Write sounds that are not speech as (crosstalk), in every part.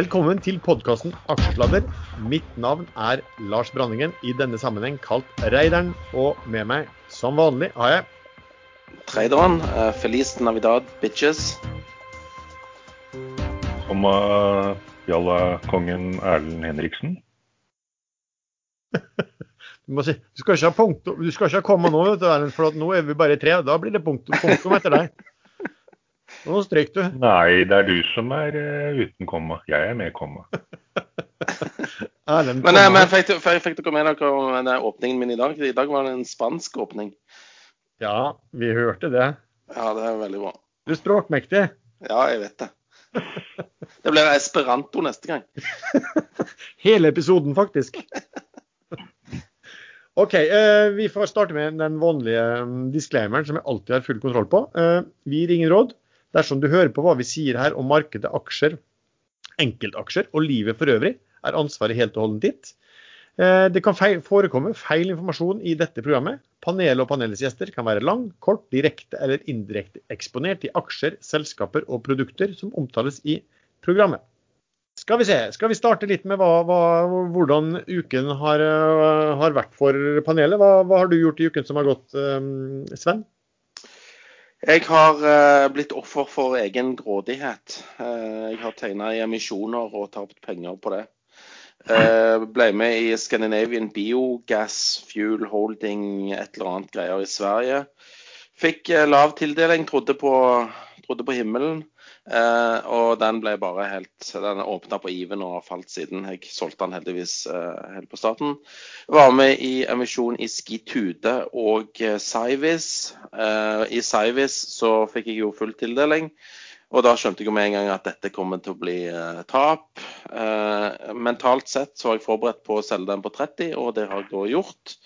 Velkommen til podkasten Aksjesladder. Mitt navn er Lars Branningen, i denne sammenheng kalt Reideren. Og med meg, som vanlig, har jeg Traderen. Uh, Feliz Navidad, bitches. Som uh, jalla-kongen Erlend Henriksen. (laughs) du, må si, du, skal ikke ha punktum, du skal ikke ha komma nå, vet du, Erlend, for nå er vi bare tre. Da blir det punktum, punktum etter deg. Nå stryk du. Nei, det er du som er uh, uten komma. Jeg er med komma. (laughs) men, men, men fikk, fikk dere med dere den åpningen min i dag? I dag var det en spansk åpning. Ja, vi hørte det. Ja, det er veldig bra. Du er språkmektig. Ja, jeg vet det. (laughs) Det blir esperanto neste gang. (laughs) Hele episoden, faktisk. OK, eh, vi får starte med den vanlige mm, disclaimeren som jeg alltid har full kontroll på. Eh, vi gir ingen råd. Dersom du hører på hva vi sier her om markedet, aksjer, enkeltaksjer og livet for øvrig, er ansvaret helt og holdent ditt. Eh, det kan feil, forekomme feil informasjon i dette programmet. Panelet og panelets gjester kan være lang, kort, direkte eller indirekte eksponert i aksjer, selskaper og produkter som omtales i programmet. Skal vi se, skal vi starte litt med hva, hva, hvordan uken har, eh, har, vært for panelet? Hva, hva, har du gjort i uken som har gått, um, Sven? Jeg har uh, blitt offer for egen grådighet. Uh, jeg har tegna i emisjoner og tapt penger på det. Uh, ble med i Scandinavian Biogas Fuel Holding, et eller annet greier i Sverige. Fikk lav tildeling, trodde på, trodde på himmelen. Uh, og den ble bare helt Den åpna på Even og har falt siden. Jeg solgte den heldigvis eh, helt på starten. Var med i emisjon i Skitude og Cyvis. Eh, I Cyvis så fikk jeg jo full tildeling. Og da skjønte jeg jo med en gang at dette kommer til å bli tap. mentalt sett så var jeg forberedt på å selge den på 30, og det har jeg da gjort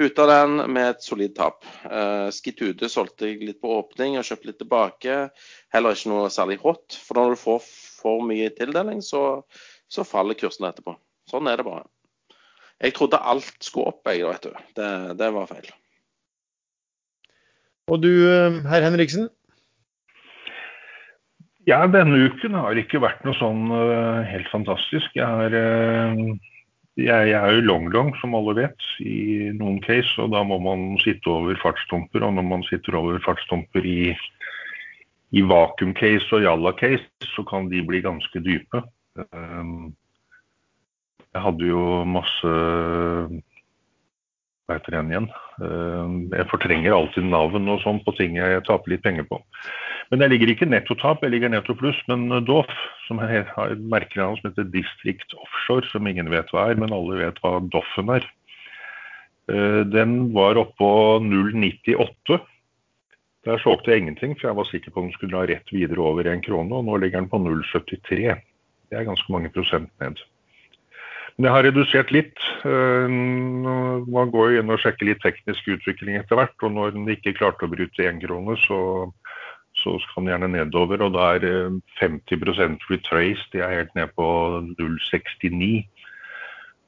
ute av den med et solid tap. Uh, Skitude solgte jeg litt på åpning og kjøpte litt tilbake. Heller ikke noe særlig hot. For når du får for mye tildeling, så, så faller kursene etterpå. Sånn er det bare. Jeg trodde alt skulle opp, jeg, vet du. Det, det var feil. Og du, eh, herr Henriksen? Ja, denne uken har ikke vært noe sånn uh, helt fantastisk. Jeg har uh, jeg, jeg, er jo long-long, som alle vet, i noen case. Og da må man sitte over fartstumper. Og når man sitter over fartstumper i, i vakuum-case og jalla-case, så kan de bli ganske dype. Um, jeg hadde jo masse Hva heter den igjen? Um, jeg fortrenger alltid navn og sånn på ting jeg taper litt penger på. Men jeg ligger ikke nettotap, jeg ligger netto pluss. Men Doff, som har et merkenavn som heter District Offshore, som ingen vet hva er, men alle vet hva Doffen er. Eh, den var oppå 0,98. Der solgte jeg ingenting, for jeg var sikker på at den skulle dra rett videre over en krone. Og nå ligger den på 0,73. Det er ganske mange prosent ned. Men jeg har redusert litt. Eh, man går jo inn og sjekker litt teknisk utvikling etter hvert. Og når den ikke klarte å bryte én krone, så så skal den gjerne nedover. Og da er 50 eh, retraced, de er helt ned på 0,69.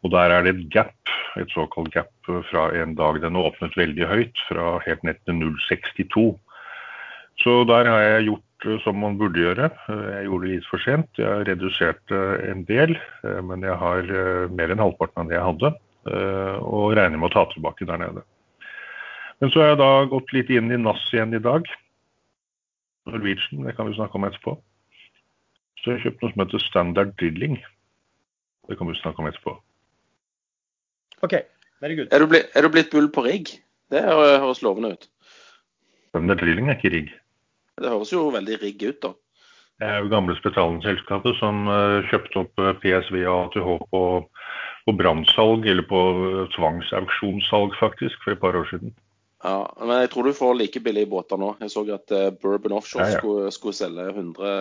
Og der er det et gap, et såkalt gap fra en dag den åpnet veldig høyt, fra helt ned til 0,62. Så der har jeg gjort eh, som man burde gjøre. Eh, jeg gjorde det litt for sent. Jeg har redusert en del, men jeg har mer enn halvparten av det jeg hadde. Og regner med å ta tilbake der nede. Men så har jeg da gått litt inn i NAS igjen i dag. Norwegian, det kan vi snakke om etterpå. Så jeg har kjøpt noe som heter Standard Drilling. Det kan vi snakke om etterpå. OK, very good. Er du, blitt, er du blitt bull på rigg? Det høres lovende ut. Standard Drilling er ikke rigg. Det høres jo veldig rigg ut, da. Det er jo gamle Spetalen-selskapet som uh, kjøpte opp uh, PSV og ATH på, på brannsalg, eller på uh, tvangsauksjonssalg faktisk, for et par år siden. Ja, men jeg tror du får like billige båter nå. Jeg så at uh, Bourbon Offshore ja, ja. Skulle, skulle, selge 100,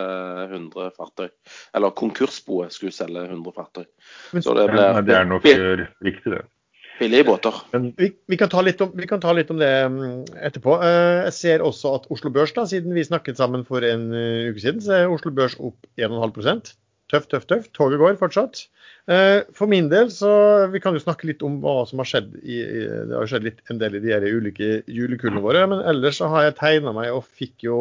100, fartøy. Eller konkursboet skulle selge 100 fartøy. Så det, ble, ja, det er nok riktig, det. Billige båter. Men vi, vi, kan om, vi, kan ta litt om, det mm, etterpå. Uh, jeg ser også at Oslo Børs, da, siden vi snakket sammen for en uke siden, så er Oslo Børs opp 1,5 Tøft, tøft, tøft. Toget går fortsatt. Eh, for min del så Vi kan jo snakke litt om hva som har skjedd. I, det har jo skjedd litt en del i de ulike julekullene våre. Men ellers så har jeg tegna meg og fikk jo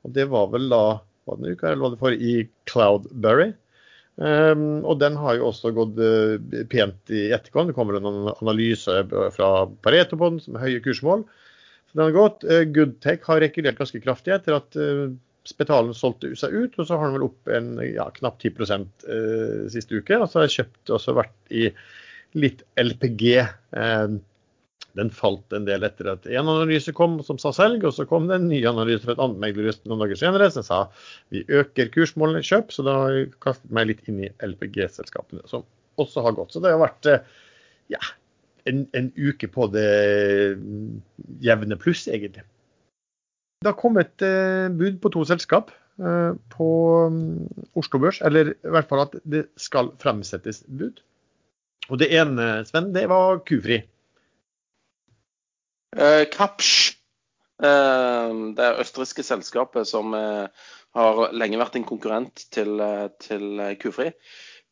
Og det var vel da var det en uke eller var det for i Cloudberry. Um, og den har jo også gått uh, pent i etterkant. Det kommer en analyse fra Pareto på den, som er høye kursmål. Så den har gått. Uh, Goodtech har rekylert ganske kraftig etter at uh, Spetalen solgte seg ut, og så har den vel opp en ja, knapt 10 eh, siste uke. Og så har jeg kjøpt også vært i litt LPG. Eh, den falt en del etter at en analyse kom som sa selg, og så kom det en ny analyse fra et annet meglerhus noen dager senere som sa vi øker kursmålene kjøp, så da har jeg kastet meg litt inn i LPG-selskapene, som også har gått. Så det har vært eh, ja, en, en uke på det jevne pluss, egentlig. Det har kommet eh, bud på to selskap eh, på um, Oslo Børs, eller i hvert fall at det skal fremsettes bud. Og det ene, Sven, det var Kufri. Eh, Kapsch, eh, det østerrikske selskapet som har lenge vært en konkurrent til, til Kufri,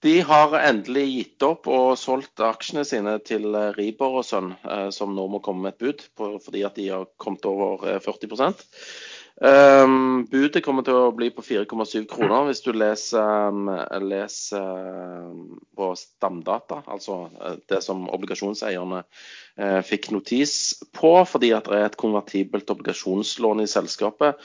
de har endelig gitt opp og solgt aksjene sine til Ribor og Sønn, som nå må komme med et bud på, fordi at de har kommet over 40 Um, budet kommer til å bli på 4,7 kroner hvis du leser, um, leser um, på stamdata, altså uh, det som obligasjonseierne uh, fikk notis på, fordi at det er et konvertibelt obligasjonslån i selskapet.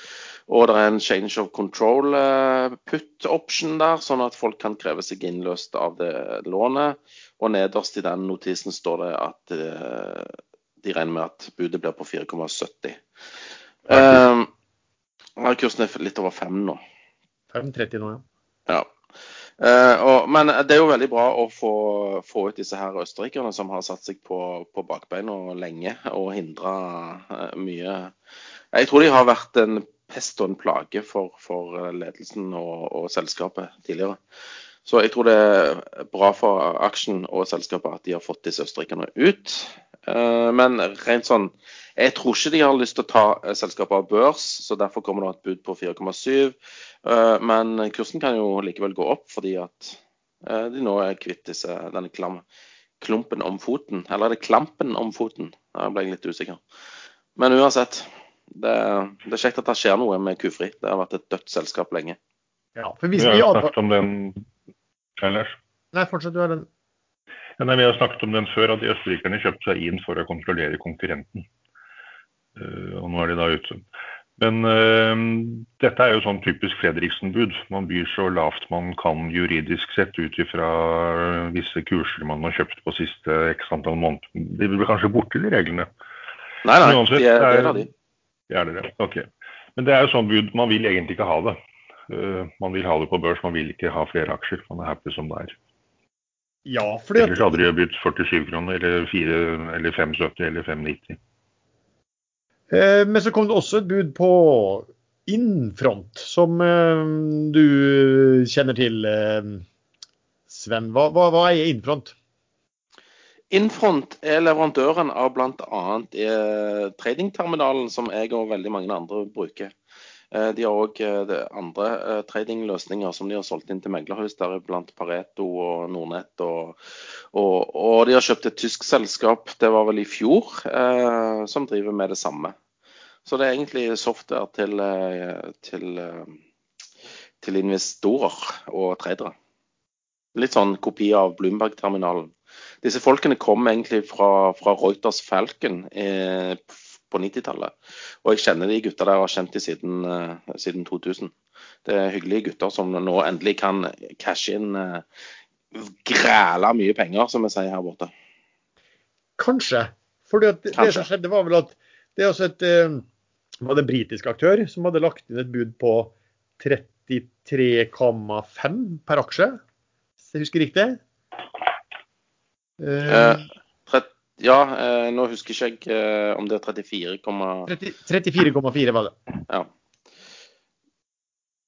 Og det er en change of control uh, put option der, sånn at folk kan kreve seg innløst av det lånet. Og nederst i den notisen står det at de regner med at budet blir på 4,70. Um, ja, kursen er litt over fem nå. 5,30 nå, ja. ja. Uh, og, men det er jo veldig bra å få, få ut disse her østerrikerne som har satt seg på, på bakbeina lenge og hindra uh, mye. Jeg tror de har vært en pest og en plage for, for ledelsen og, og, selskapet tidligere. Så jeg tror det er bra for aksjen og selskapet at de har fått disse østerrikerne ut. Uh, men rent sånn jeg tror ikke de har lyst til å ta eh, selskapet av børs, så derfor kommer det et bud på 4,7. Eh, men kursen kan jo likevel gå opp, fordi at eh, de nå er kvitt disse, denne klam, klumpen om foten. Eller er det klampen om foten? Da ble jeg litt usikker. Men uansett, det, det, er kjekt at det skjer noe med Kufri. Det har vært et dødt selskap lenge. Ja, for hvis vi, vi har snakket om den Ellers. Nei, fortsett du har den. Ja, nei, vi har snakket om den før, at de østerrikerne kjøpte seg inn for å kontrollere konkurrenten. Eh, og nå er de da ute. Men øh, dette er jo sånn typisk Fredriksen-bud. Man byr så lavt man kan juridisk sett ut ifra visse kurser man har kjøpt på siste x antall måneder. De blir kanskje borte, de reglene. Nei, nei, uansett, de er, det er de. Er det det? Ok. Men det er jo sånn bud, man vil egentlig ikke ha det. Uh, man vil ha det på børs, man vil ikke ha flere aksjer. Man er happy som det er. Ja, fordi Ellers hadde de bytt 47 kroner, eller, 4, eller 75 eller 590. Eh, men så kom det også et bud på Innfront, som eh, du kjenner til, eh, Sven. Hva, hva, hva er Innfront? Infront er leverandøren av bl.a. tradingterminalen som jeg og veldig mange andre bruker. De har òg andre tradingløsninger som de har solgt inn til meglerhus, deriblant Pareto og Nordnett. Og, og, og, de har kjøpt et tysk selskap, det var vel i fjor, eh, som driver med det samme. Så det er egentlig software til, eh, til, eh, til investorer og tradere. Litt sånn kopi av Bloomberg-terminalen. Disse folkene kom egentlig fra, fra Reuters Falcon eh, på 90-tallet. Og jeg kjenner de gutta der og har kjent de siden, uh, siden, 2000. Det er hyggelige gutter som nå endelig kan cashe inn uh, græla mye penger, som vi sier her borte. Kanskje. For det, det som skjedde, var vel at det er også et uh, var det en britisk aktør som hadde lagt inn et bud på 33,5 per aksje, hvis jeg husker riktig? Uh, ja, eh, nå husker ikke jeg eh, om det er 34,4 var det. Ja.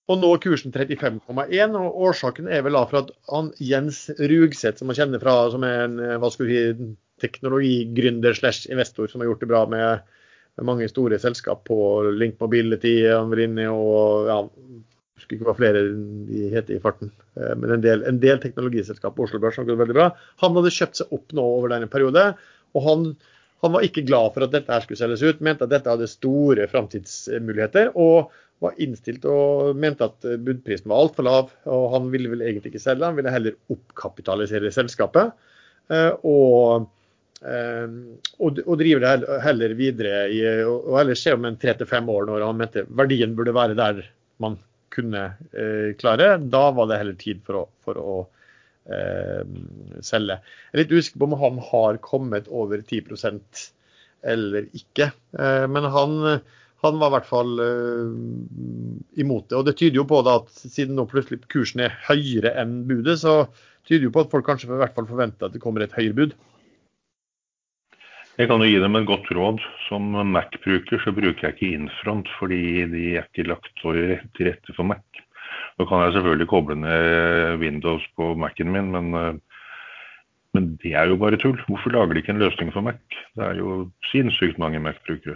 Og nå er kursen 35,1, og årsaken er vel da for at han, Jens Rugseth, som man kjenner fra, som er en hva skal vi si, teknologigründer slash investor som har gjort det bra med mange store selskap på Link Mobility, han var inne og ja, husker ikke hva flere de heter i farten. Eh, men en del, en del teknologiselskap på Oslo Børs har gått veldig bra. Han hadde kjøpt seg opp nå over denne periode. Og han han var ikke glad for at dette her skulle selges ut, mente at dette hadde store framtidsmuligheter. Og var innstilt og mente at budprisen var altfor lav. Og han ville vel egentlig ikke selge, han ville heller oppkapitalisere selskapet. Eh, og, eh, og, og drive det heller videre i, og heller se om en tre til fem år, når han mente verdien burde være der man kunne eh, klare. Da var det heller tid for å, for å selge. Jeg er litt usikker på om han har kommet over 10% eller ikke. Eh, men han, han, var i hvert fall eh, imot det. Og det tyder jo på at siden nå plutselig kursen er høyere enn budet, så tyder jo på at folk kanskje i hvert fall forventer at det kommer et høyere bud. Jeg kan jo gi dem et godt råd. Som Mac-bruker så bruker jeg ikke Infront, fordi de er ikke lagt til rette for Mac. Nå kan jeg selvfølgelig koble ned Windows på Mac-en min, men, eh, men, det er jo bare tull. Hvorfor lager de ikke en løsning for Mac? Det er jo sinnssykt mange Mac-brukere.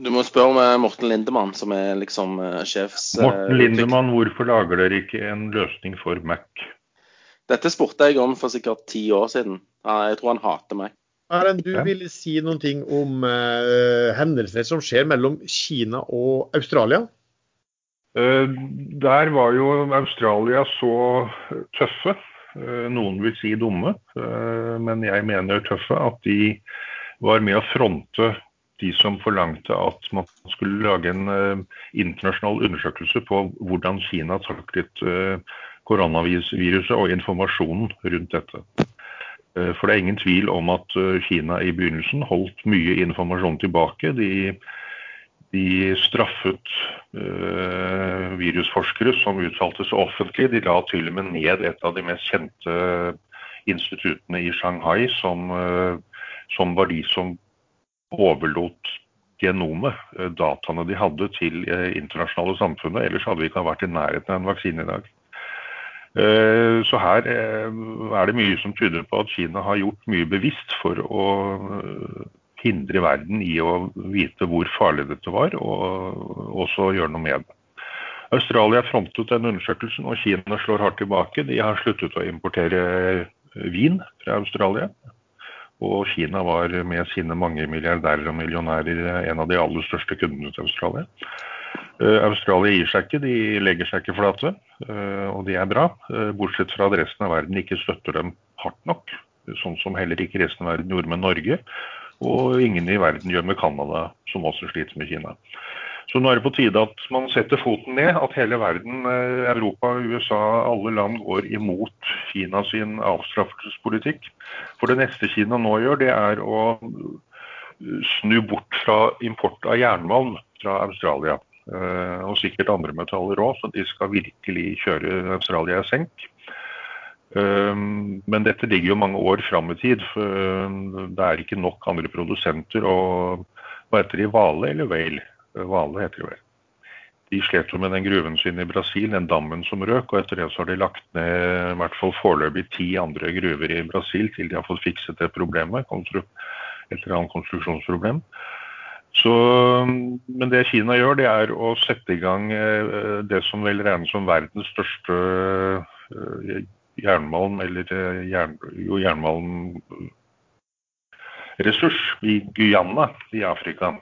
Du må spørre med Morten Lindemann, som er liksom uh, sjefs... Morten Lindemann, hvorfor lager dere ikke en løsning for Mac? Dette spurte jeg om for sikkert ti år siden. Jeg tror han hater Mac. Erlend, du ville si noen ting om uh, hendelser som skjer mellom Kina og Australia? Eh, der var jo Australia så tøffe, eh, noen vil si dumme, eh, men jeg mener tøffe, at de var med å fronte de som forlangte at man skulle lage en internasjonal undersøkelse på hvordan Kina taklet koronaviruset og informasjonen rundt dette. For det er ingen tvil om at Kina i begynnelsen holdt mye informasjon tilbake. De de straffet uh, virusforskere som uttalte seg offentlig. De la til og med ned et av de mest kjente instituttene i Shanghai, som, uh, som var de som overlot genomet, uh, dataene de hadde, til internasjonale samfunnet. Ellers hadde vi ikke vært i nærheten av en vaksine i dag. Så her er det mye som tyder på at Kina har gjort mye bevisst for å hindre verden i å vite hvor farlig dette var, og også gjøre noe med det. Australia frontet den undersøkelsen, og Kina slår hardt tilbake. De har sluttet å importere vin fra Australia. Og Kina var med sine mange milliardærer og millionærer en av de aller største kundene til Australia. Uh, Australia gir seg ikke, de legger seg ikke flate, uh, og det er bra. Uh, bortsett fra at resten av verden ikke støtter dem hardt nok. Sånn som heller ikke resten av verden gjorde med Norge. Og ingen i verden gjør med Canada, som også sliter med Kina. Så nå er det på tide at man setter foten ned, at hele verden, eh, Europa, USA, alle land går imot Kina sin avstraffelsespolitikk. For det neste Kina nå gjør, det er å snu bort fra import av jernmalm fra Australia. Eh, og sikkert andre metaller òg, så de skal virkelig kjøre Australia i senk. Ehm, men dette ligger jo mange år fram i tid. ehm, Det er ikke nok andre produsenter. og Hva heter de? Vale eller Whale? Vale heter de vel. De slet jo med den gruven sin i Brasil, den dammen som røk. og Etter det så har de lagt ned i hvert fall foreløpig ti andre gruver i Brasil til de har fått fikset det problemet. Et eller annet konstruksjonsproblem. Så, men det Kina gjør, det er å sette i gang eh, det som vel regnes som verdens største eh, jernmalm eller eh, jern, jo, jernmalmressurs i Guyana i Afrika.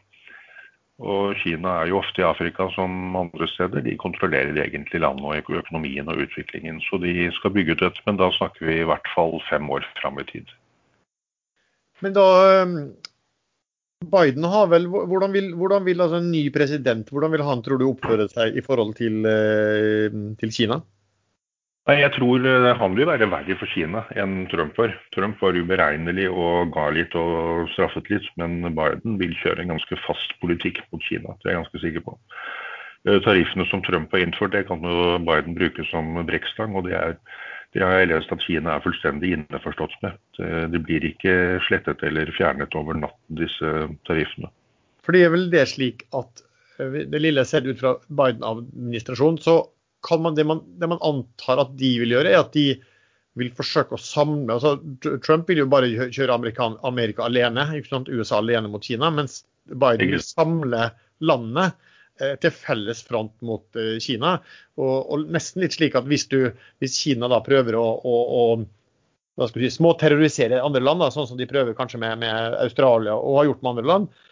Og Kina er jo ofte i Afrika som andre steder. De kontrollerer egentlig landet og økonomien og utviklingen. Så de skal bygge ut dette, men da snakker vi i hvert fall fem år fram i tid. Men da ehm, Biden har vel, Hvordan vil, hvordan vil altså en ny president hvordan vil han tror du oppføre seg i forhold til, eh, til Kina? Nei, Jeg tror eh, han vil være verre for Kina enn Trump var. Trump var uberegnelig og ga litt og straffet litt, men Biden vil kjøre en ganske fast politikk mot Kina. Det er jeg ganske sikker på. Eh, tariffene som Trump har innført, det kan jo Biden bruke som brekkstang. og det er det har jeg lest at Kina er fullstendig innforstått med. Det blir ikke slettet eller fjernet over natten, disse tariffene. For det er vel det slik at eh, det lille jeg ser ut fra Biden-administrasjonen, så man det, man, det, man, antar at de vil gjøre, er at de vil forsøke å samle altså Trump vil jo bare kjøre Amerika, Amerika alene? USA alene mot Kina. Mens Biden vil samle landet eh, til felles front mot eh, Kina. Og, og, nesten litt slik at hvis, du, hvis Kina da prøver å, å, å si, småterrorisere andre land, da, sånn som de prøver kanskje med, med Australia og har gjort med andre land,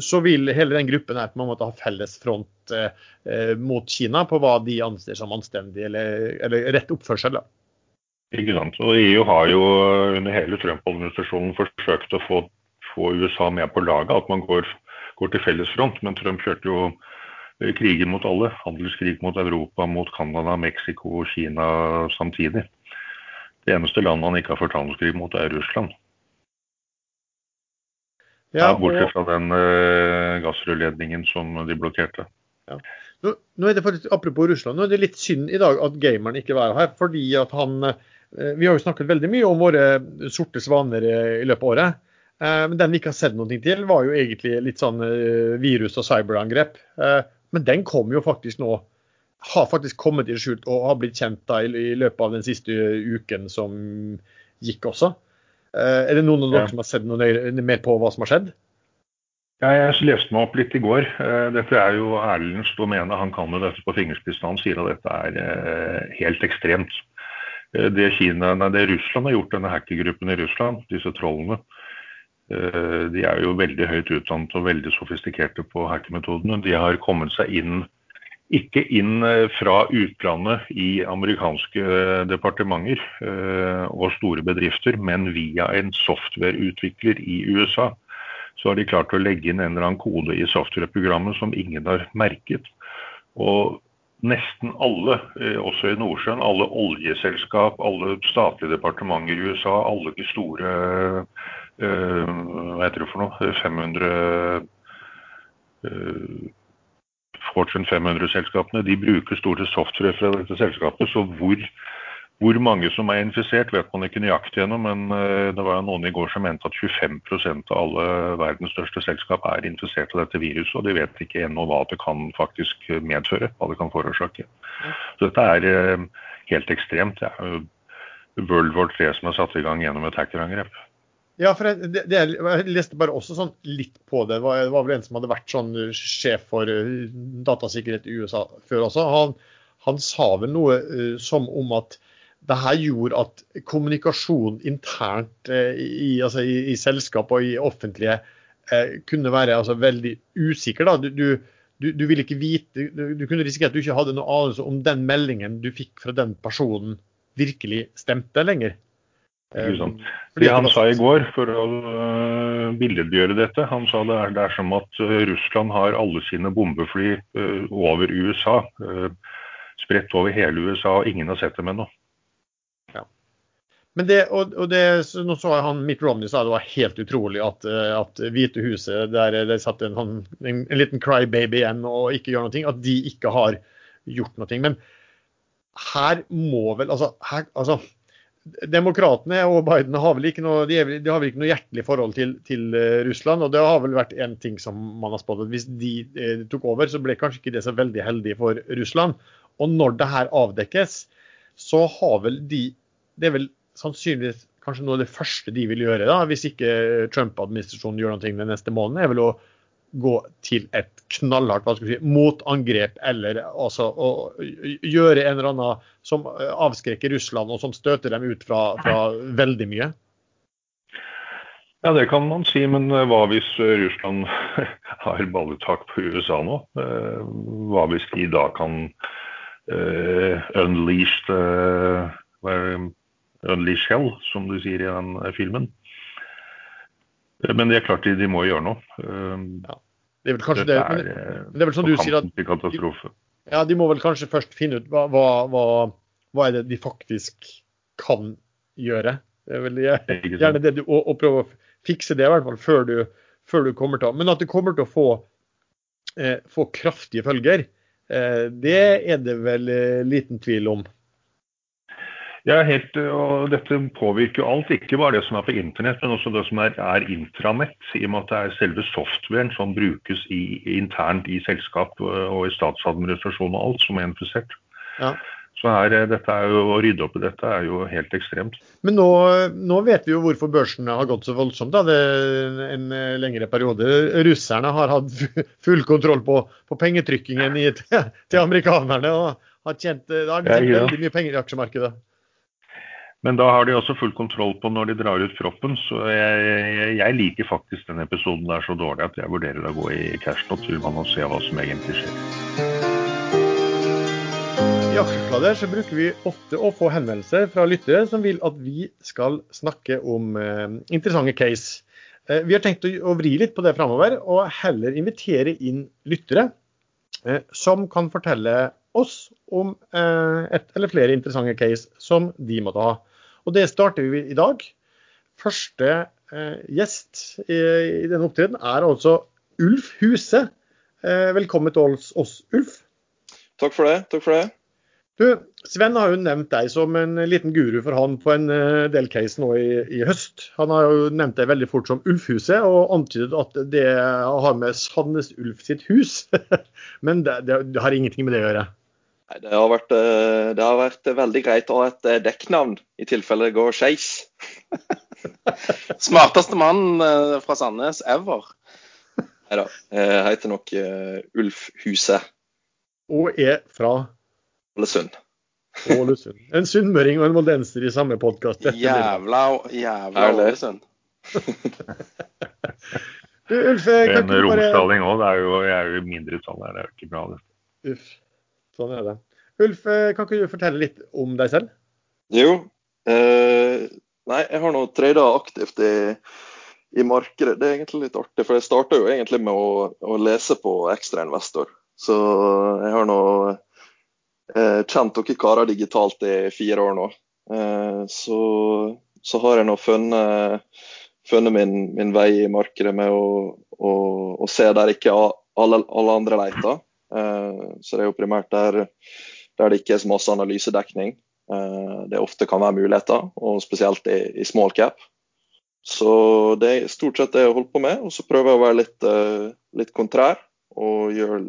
så vil hele den gruppen her på en måte ha felles front eh, eh, mot Kina på hva de anser som anstendig eller, eller rett oppførsel. da. Ikke sant. Og EU har jo under hele Trump-administrasjonen forsøkt å få, få, USA med på laget, at man går, går til felles front. Men Trump kjørte jo kriger mot alle. Handelskrig mot Europa, mot Canada, Mexico og Kina samtidig. Det eneste landet han ikke har ført handelskrig mot, er Russland. Ja. Bortsett fra den uh, gassrørledningen som de blokkerte. Ja. Nå, nå, er det faktisk, Apropos Russland, nå er det litt synd i dag at gameren ikke var her. fordi at han, uh, Vi har jo snakket veldig mye om våre sorte svaner i løpet av året. Men den vi ikke har sett noe til, var jo egentlig litt sånn virus- og cyberangrep. men den kom jo faktisk nå har faktisk kommet i skjult og har blitt kjent da, i, i, løpet av den siste uken som gikk også. Uh, er det noen av dere ja. som har sett noe mer på hva som har skjedd? Ja, jeg leste meg opp litt i går. Uh, dette er jo Erlends domene. Han kan jo dette på fingerspissen. Han sier at dette er uh, helt ekstremt. Det, Kina, nei, det Russland har gjort, denne hackergruppen i Russland, disse trollene, de er jo veldig høyt utdannet og veldig sofistikerte på hackermetodene. De har kommet seg inn ikke inn eh, fra utlandet i amerikanske eh, departementer eh, og store bedrifter, men via en softwareutvikler i USA. Så har de klart å legge inn en eller annen kode i softwareprogrammet som ingen har merket. Og nesten alle, også i Nordsjøen, alle oljeselskap, alle statlige departementer i USA, alle de store hva heter det for noe, 500 Fortune 500-selskapene de bruker store software fra dette selskapet. Så hvor, hvor, mange som er infisert, vet man ikke nøyaktig ennå. Men eh, det var noen i går som mente at 25% av alle verdens største selskap er infisert av dette viruset. Og de vet ikke ennå hva det kan faktisk medføre, hva det kan forårsake. Så dette er eh, helt ekstremt. Det er jo World War 3 som er satt i gang gjennom et hackerangrep. Ja, for jeg, det, det, jeg, leste bare også sånn litt på det. Det var, det var, vel en som hadde vært sånn sjef for uh, datasikkerhet i USA før også. Han, han sa vel noe uh, som om at det her gjorde at kommunikasjon internt uh, i, altså, i, i, selskap og i offentlige kunne være altså, veldig usikker. Du, du, du, du, ville ikke vite, du, kunne risikere at du ikke hadde noe anelse om den meldingen du fikk fra den personen virkelig stemte lenger. Ikke sant. Det han sa i går, for å uh, billedgjøre dette, han sa det er, det er som at uh, Russland har alle sine bombefly uh, over USA. spredt over hele USA, og ingen har sett dem ennå. Ja. Men det, og, og det, nå så han Mitt Romney sa det var helt utrolig at, at Hvite huset, der det satt en, en, en liten crybaby igjen og ikke gjør noe, at de ikke har gjort noe. Men her må vel altså, her, altså Demokratene og Biden har vel ikke noe, de, har vel ikke noe hjertelig forhold til, til, eh, Russland. og Det har vel vært en ting som man har spådd. Hvis de eh, tok over, så ble kanskje ikke det så veldig heldig for Russland. Og når det her avdekkes, så har vel de Det er vel sannsynligvis kanskje noe av det første de vil gjøre, da, hvis ikke Trump-administrasjonen gjør noe den neste måneden, er vel å gå til et knallhardt hva skal vi si, motangrep, eller altså å gjøre en eller annen som avskrekker Russland, og som støter dem ut fra, fra veldig mye? Ja, det kan man si, men eh, hva hvis eh, Russland (laughs) har balletak på USA nå? Eh, hva hvis de da kan uh, unleash, the, unleash hell, som du sier i den filmen? Men det er klart de, de må gjøre noe. Ja. Det er vel kanskje det, men, men det er vel som du sier at de, ja, de må vel kanskje først finne ut hva, hva, hva er det de faktisk kan gjøre. Det er vel gjerne det du, å, å, prøve å fikse det, i hvert fall, før du, før du kommer til å Men at det kommer til å få, eh, få kraftige følger, eh, det er det vel eh, liten tvil om. Ja, helt, og Dette påvirker jo alt, ikke bare det som er på internett, men også det som er, er intranett. I og med at det er selve softwaren som brukes i, internt i selskap og i statsadministrasjon og alt som er infisert. Ja. Så her, dette er jo, Å rydde opp i dette er jo helt ekstremt. Men nå, nå vet vi jo hvorfor børsene har gått så voldsomt. Da. Det er en lengre periode. Russerne har hatt (laughs) full kontroll på, på pengetrykkingen i, til, (laughs) til amerikanerne og har tjent, har tjent veldig mye penger i aksjemarkedet. Men da har de også full kontroll på når de drar ut proppen, så jeg, jeg, jeg liker faktisk den episoden der så dårlig at jeg vurderer å gå i cash-naturmann og se hva som egentlig skjer. I Aksjesladder så bruker vi ofte å få henvendelser fra lyttere som vil at vi skal snakke om eh, interessante case. Eh, vi har tenkt å, å, vri litt på det framover, og heller invitere inn lyttere eh, som kan fortelle oss om eh, et eller flere interessante case som de måtte ha. Og det starter vi i dag. Første eh, gjest i, i denne opptredenen er altså Ulf Huse. Eh, velkommen til oss, oss, Ulf. Takk for det. Takk for det. Du, Sven har jo nevnt deg som en liten guru for han på en eh, del case nå i, i høst. Han har jo nevnt deg veldig fort som Ulfhuset, og antydet at det har med Sandnes Ulf sitt hus. (laughs) Men det, det har ingenting med det å gjøre. Det har, vært, eh, det har vært veldig greit å ha et eh, dekknavn i tilfelle det går skeis. (laughs) Smarteste mann eh, fra Sandnes ever. Nei da. Jeg heter nok Ulf Huse. Og er fra Ålesund. Ålesund. En sunnmøring og en moldenser i samme podkast. (laughs) Jævla, jævla Ålesund. (laughs) du, Ulf, kan en romsdaling òg. Jeg er jo i mindretall her. Det er jo ikke bra, dette. Uff. Sånn er det. Ulf, eh, kan ikke du fortelle litt om deg selv? Jo. Eh, nei, jeg har nå trada aktivt i, i, markedet. Det er egentlig litt artig, for jeg starta jo egentlig med å, å lese på Ekstrainvestor. Så jeg har nå eh, kjent dere karer digitalt i fire år nå. Eh, så, så, har jeg nå funnet, funnet min, min, vei i markedet med å, å, å se der ikke alle, alle andre leter. Eh, så det er jo primært der, der det ikke er så masse analysedekning. Eh, det ofte kan være muligheter, og spesielt i, i small cap. Så det er stort sett det jeg holder på med. Og så prøver jeg å være litt, eh, litt kontrær og, gjør,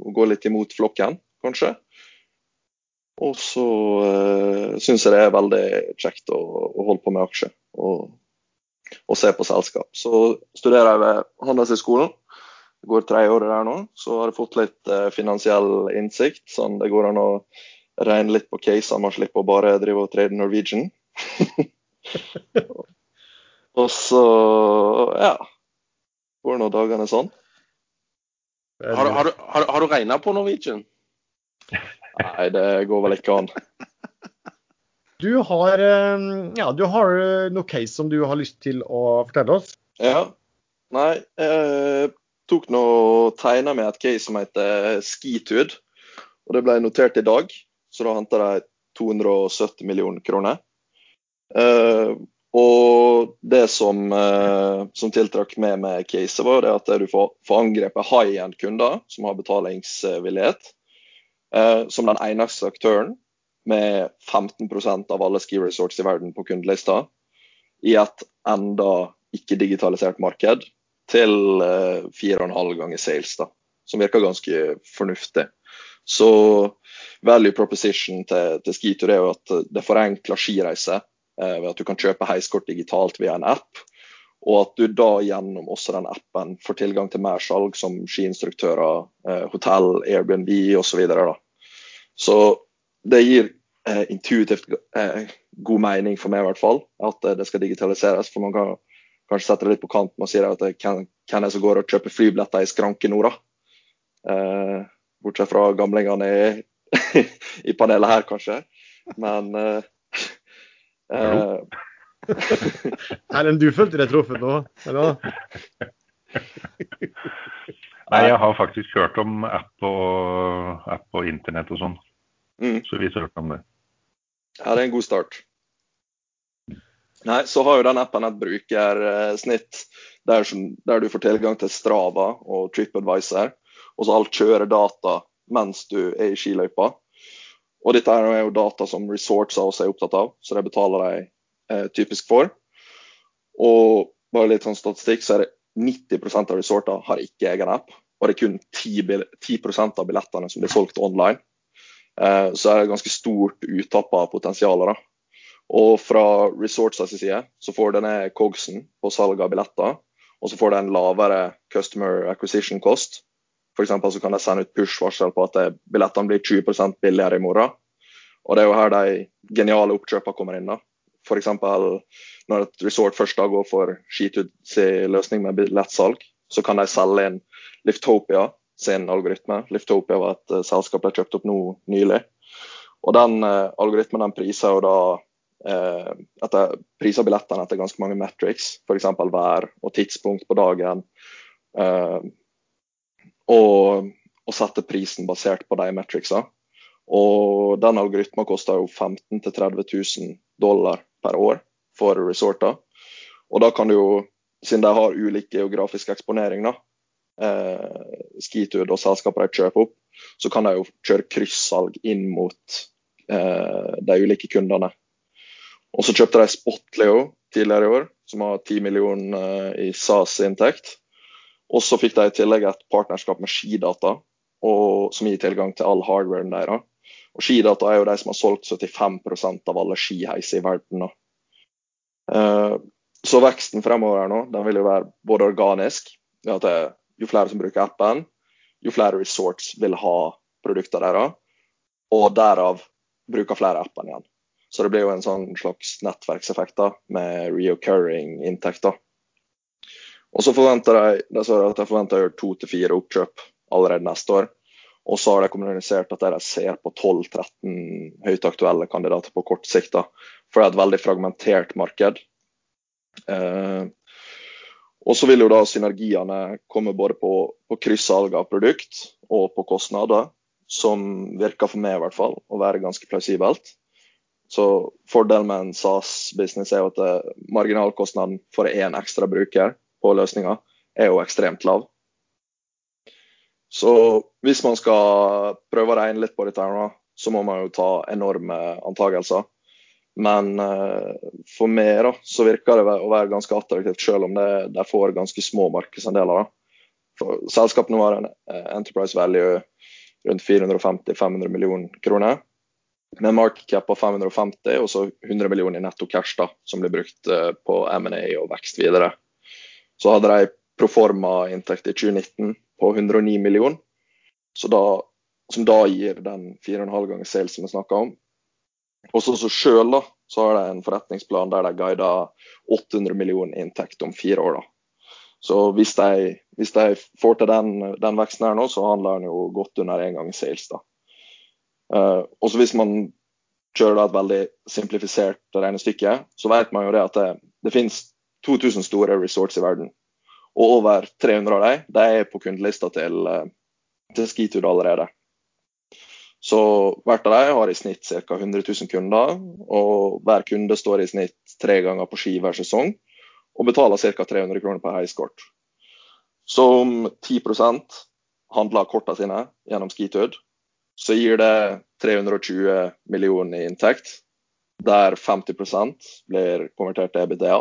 og gå litt imot flokken, kanskje. Og så uh, syns jeg det er veldig kjekt å, å holde på med aksjer og, og, se på selskap. Så studerer jeg ved Handelshøyskolen det går tredje året der nå, så har jeg fått litt eh, finansiell innsikt. sånn Det går an å regne litt på caser, man slipper å bare drive og trade Norwegian. (laughs) og så, ja Går nå dagene sånn. Har, har, har, har du regna på Norwegian? Nei, det går vel ikke an. Du har, eh, ja, du har eh, noe case som du har lyst til å fortelle oss? Ja. Nei, eh, tok nå og tegna med et case som heter Skitud. Og det ble notert i dag, så da henta de 270 millioner kroner. Uh, og det som, uh, som tiltrakk meg med caset, var det at du får, får angrepet high end-kunder som har betalingsvillighet, uh, som den eneste aktøren med 15% av alle ski resorts i verden på kundelista, i et enda ikke-digitalisert marked til uh, fire og en halv ganger sales, da, som virker ganske fornuftig. Så value proposition til, til Skitur er jo at det forenkler skireise uh, ved at du kan kjøpe heiskort digitalt via en app. Og at du da gjennom også den appen får tilgang til mer salg som skiinstruktører, eh, hotell, Airbnb osv. Så, videre, så det gir eh, intuitivt eh, god mening for meg i hvert fall, at det skal digitaliseres. For man kan kanskje setter det litt på kant med å si at hvem, hvem er som går og kjøper flybilletter i skranke nå, da. Eh, bortsett fra gamlingene i, (laughs) i, panelet her, kanskje. Men eh, eh, (laughs) Erlend, du følte deg truffet nå? Eller? Nei, jeg har faktisk hørt om app og, app og internett og sånn. Mm. Så vi har hørt om det. Ja, det er en god start. Nei, så har jo den appen et brukersnitt der, der, du får tilgang til Strava og TripAdvisor. Og så alt kjører data mens du er i skiløypa. Og dette er jo data som resorts også er opptatt av, så det betaler de eh, typisk for. Og bare litt sånn statistikk, så er det 90% av resortene har ikke egen app. Og det er kun 10, 10 av billettene som blir solgt online. Eh, så er det ganske stort uttapp av potensialet. Og fra resorts side så får denne cogsen på salg av billetter, og så får det en lavere customer acquisition cost. F.eks. så kan de sende ut push-varsel på at billettene blir 20 billigere i morgen. Og det er jo her de geniale oppkjøpene kommer inn. da. f.eks. når et resort først da går for Skituds løsning med billettsalg, så kan de selge inn Liftopia sin algoritme. Liftopia var et uh, selskap de kjøpte opp nå nylig. Og den uh, algoritmen den priser jo da etter, priser billettene etter ganske mange metrics, f.eks. vær og tidspunkt på dagen. og, og setter prisen basert på de metricsa. Og den algoritmen koster jo 15 000-30 000 dollar per år for resorta. Og da kan du jo, siden de har ulik geografisk eksponering, da, eh, Skitud og selskaper de kjøper opp, så kan de jo kjøre kryssalg inn mot eh, de ulike kundene. Og så kjøpte de Spotleo tidligere i år, som har 10 millioner eh, i SAS-inntekt. Og så fikk de i tillegg et partnerskap med Skidata, og, som gir tilgang til all hardwaren deres. Og Skidata er jo de som har solgt 75% av alle skiheiser i verden. Uh, så veksten fremover her nå, den vil jo være både organisk, at det, jo flere som bruker appen, jo flere resorts vil ha produktene deres, og derav bruker flere appen igjen. Så det blir jo en sånn slags nettverkseffekt da, med reoccurring inntekter. Og så forventer jeg, at jeg forventer å to til fire oppkjøp allerede neste år. Og så har de kommunisert at de ser på 12-13 høyt aktuelle kandidater på kort sikt. Da. For det er et veldig fragmentert marked. Eh, og så vil jo da synergiene komme både på, på kryssalg av produkt og på kostnader, som virker for meg i hvert fall å være ganske plausibelt. Så Fordelen med en SAS-business er jo at eh, marginalkostnaden for én ekstra bruker på løsninga er jo ekstremt lav. Så hvis man skal prøve å regne litt på dette, her så må man jo ta enorme antagelser. Men uh, for meg da, så virker det å være ganske attraktivt, selv om det, det får ganske små markedsandeler. For selskapet har en uh, enterprise value rundt 450-500 millioner kroner. Med market cap på 550 og så 100 millioner i netto cash da, som blir brukt uh, på M&A og vekst videre. Så hadde de proforma inntekt i 2019 på 109 millioner. Da, som da gir den 4,5 ganger sales som vi snakka om. Og så sjøl har de en forretningsplan der de guider 800 millioner inntekt om fire år. da. Så hvis de, hvis de får til den, den, veksten her nå, så handler den jo godt under én gang sales. da. Uh, også hvis man kjører da et veldig simplifisert regnestykke, så vet man jo det at det, det finnes 2000 store resorts i verden. Og over 300 av dem de er på kundelista til, eh, til Skitud allerede. Så hvert av dem har i snitt ca. 100 000 kunder, og hver kunde står i snitt tre ganger på ski hver sesong og betaler ca. 300 kroner per heiskort. Så om 10% handler kortene sine gjennom Skitud, så gir det 320 millioner i inntekt, der 50% blir konvertert til EBTA.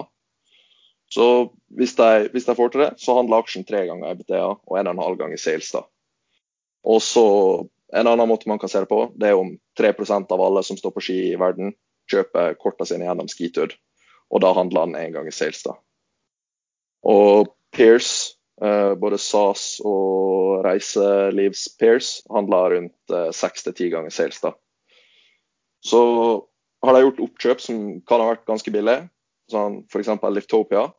Så hvis de, hvis de, får til det, så handler aksjen tre ganger EBTA og en og en halv gang i sales. da. Og så En annen måte man kan se det på, det er om 3% av alle som står på ski i verden, kjøper kortene sine gjennom Skitud. Og da handler den én gang i sales. da. Og Peers, eh, både SAS og reiselivs Peers, handler rundt eh, seks til ti ganger sales. da. Så har de gjort oppkjøp som kan ha vært ganske billig, sånn f.eks. Liftopia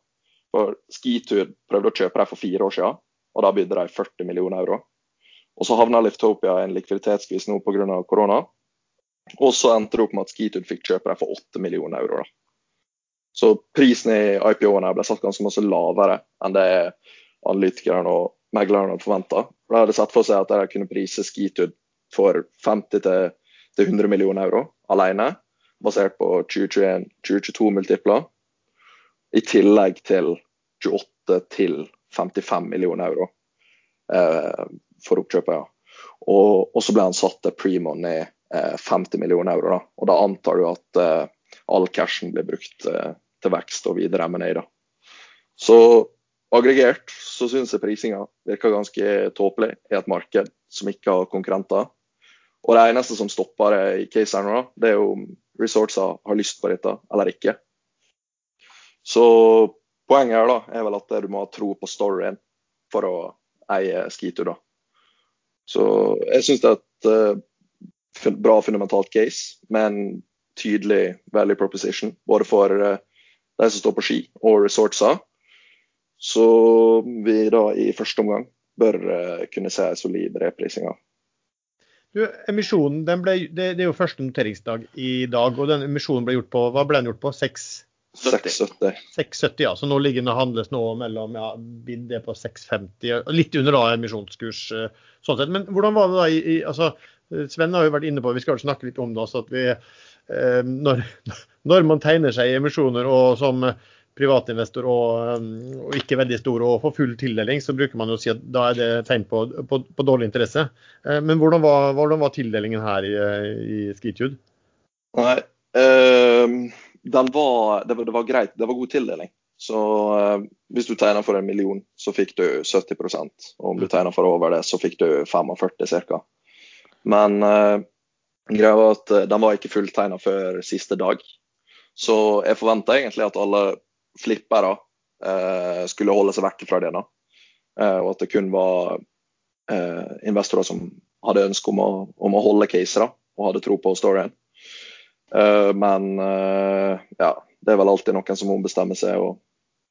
for Skitur prøvde å kjøpe dem for fire år siden, og da bydde de 40 millioner euro. Og Så havna Liftopia i en likviditetsskvis nå pga. korona. Og så endte det opp med at Skitur fikk kjøpe dem for 8 millioner euro. da. Så prisen i IPO-ene ble satt ganske mye lavere enn det analytikerne og meglerne hadde forventa. De hadde sett for seg at de kunne prise Skitud for 50-100 millioner euro alene, basert på 2021-2022-multipler i tillegg til 28 til 55 millioner euro eh, for oppkjøpet. Ja. Og, og, så ble han satt til pre-money eh, 50 millioner euro. Da. Og da antar du at eh, all cashen blir brukt eh, til vekst og videre M&A. Så aggregert så syns jeg prisinga virker ganske tåpelig i et marked som ikke har konkurrenter. Og det eneste som stopper det i caseren nå, det er jo om resortsa har lyst på dette eller ikke. Så poenget her da, er vel at du må ha tro på storyen for å eie skitur. da. Så jeg syns det er et uh, bra fundamentalt case, med en tydelig value proposition, både for uh, de som står på ski og resortsa. Så vi da i første omgang bør uh, kunne se en solid reprising av. Du, emisjonen, ble, det, det, er jo første noteringsdag i dag, og den emisjonen ble gjort på hva ble den gjort på? 670. 670, ja. Så nå ligger den og handles nå mellom ja, bid er på 650, litt under da emisjonskurs. sånn sett. Men hvordan var det da i, i altså, Sven har jo vært inne på, vi skal jo snakke litt om det også, at vi, eh, når, (laughs) når, man tegner seg i emisjoner og som privatinvestor og, eh, og, ikke veldig stor og får full tildeling, så bruker man jo å si at da er det tegn på, på, på dårlig interesse. Eh, men hvordan var, hvordan var, tildelingen her i, i Skitude? Nei, øh, var, det, var, det, var, greit. Det var god tildeling. Så øh, hvis du tegner for en million, så fikk du 70% og om du tegner for over det, så fikk du 45 ca. Men øh, greia var at den var ikke fulltegna før siste dag. Så jeg forventa egentlig at alle flippere uh, skulle holde seg vekk fra det. da. og at det kun var investorer som hadde ønske om å, om å holde caser og hadde tro på storyen. men ja, det er vel alltid noen som ombestemmer seg og,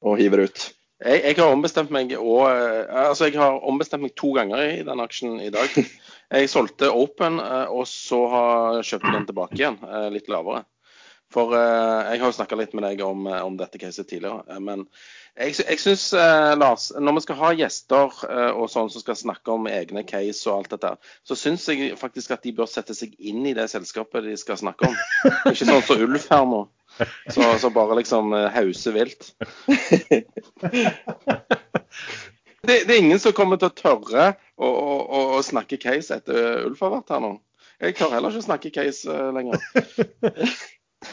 og hiver ut. Jeg, jeg, har ombestemt meg og, altså jeg har ombestemt meg to ganger i den aksjen i dag. (laughs) Jeg solgte Open, eh, og så har jeg kjøpte den tilbake igjen, eh, litt lavere. For eh, jeg har jo snakka litt med deg om, om dette caset tidligere. Men jeg, jeg syns, Lars, når vi skal ha gjester og sånn som skal snakke om egne case og alt dette, så syns jeg faktisk at de bør sette seg inn i det selskapet de skal snakke om. Ikke sånn som Ulf her nå. Så, så bare liksom hauser vilt. det, det, er ingen som kommer til å tørre å, å, å snakke case etter Ulf har vært her nå. Jeg tør heller ikke snakke case lenger.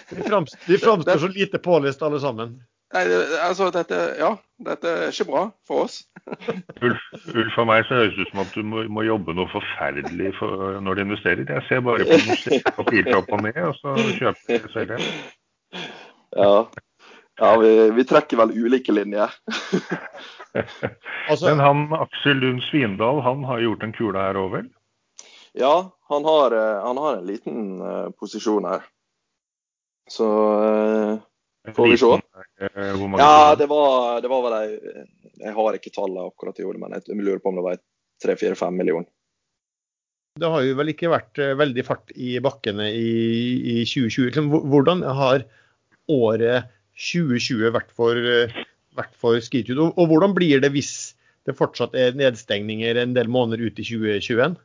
De, framst, framstår så lite pålest alle sammen. Nei, altså dette, ja, dette er ikke bra for oss. (laughs) Ulf, Ulf for meg så høres det ut som at du må, må jobbe noe forferdelig for, når du investerer. Jeg ser bare på opp og ned, og så kjøper jeg selv. Ja, ja vi, vi trekker vel ulike linjer. altså, Men han Aksel Lund Svindal han har gjort en kule her òg, vel? Ja, han har, eh, han har, en liten uh, posisjon her. Så uh, får vi se. Uh, ja, det var, det var vel ei Jeg har ikke tallet akkurat i hodet, men jeg lurer på om det var tre-fire-fem millioner. Det har jo vel ikke vært veldig fart i bakkene i, i 2020. Liksom, hvordan har året 2020 vært for vært for Skitude. Og, og, hvordan blir det hvis det fortsatt er nedstengninger en del måneder ut i 2021?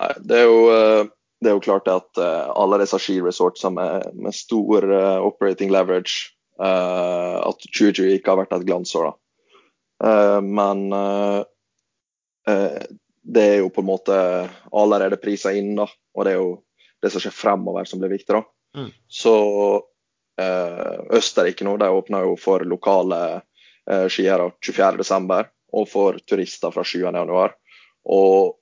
Nei, det er jo, eh, det er jo klart at uh, alle disse skiresorts med, med stor uh, operating leverage uh, At 2020 ikke har vært et glansår. Uh, men det er jo på en måte allerede prisa inn, da. Og det er jo det som skjer fremover som blir viktig. da. Mm. Så Østerrike nå, de åpner jo for lokale uh, skiere 24.12. og for turister fra 7.1. Og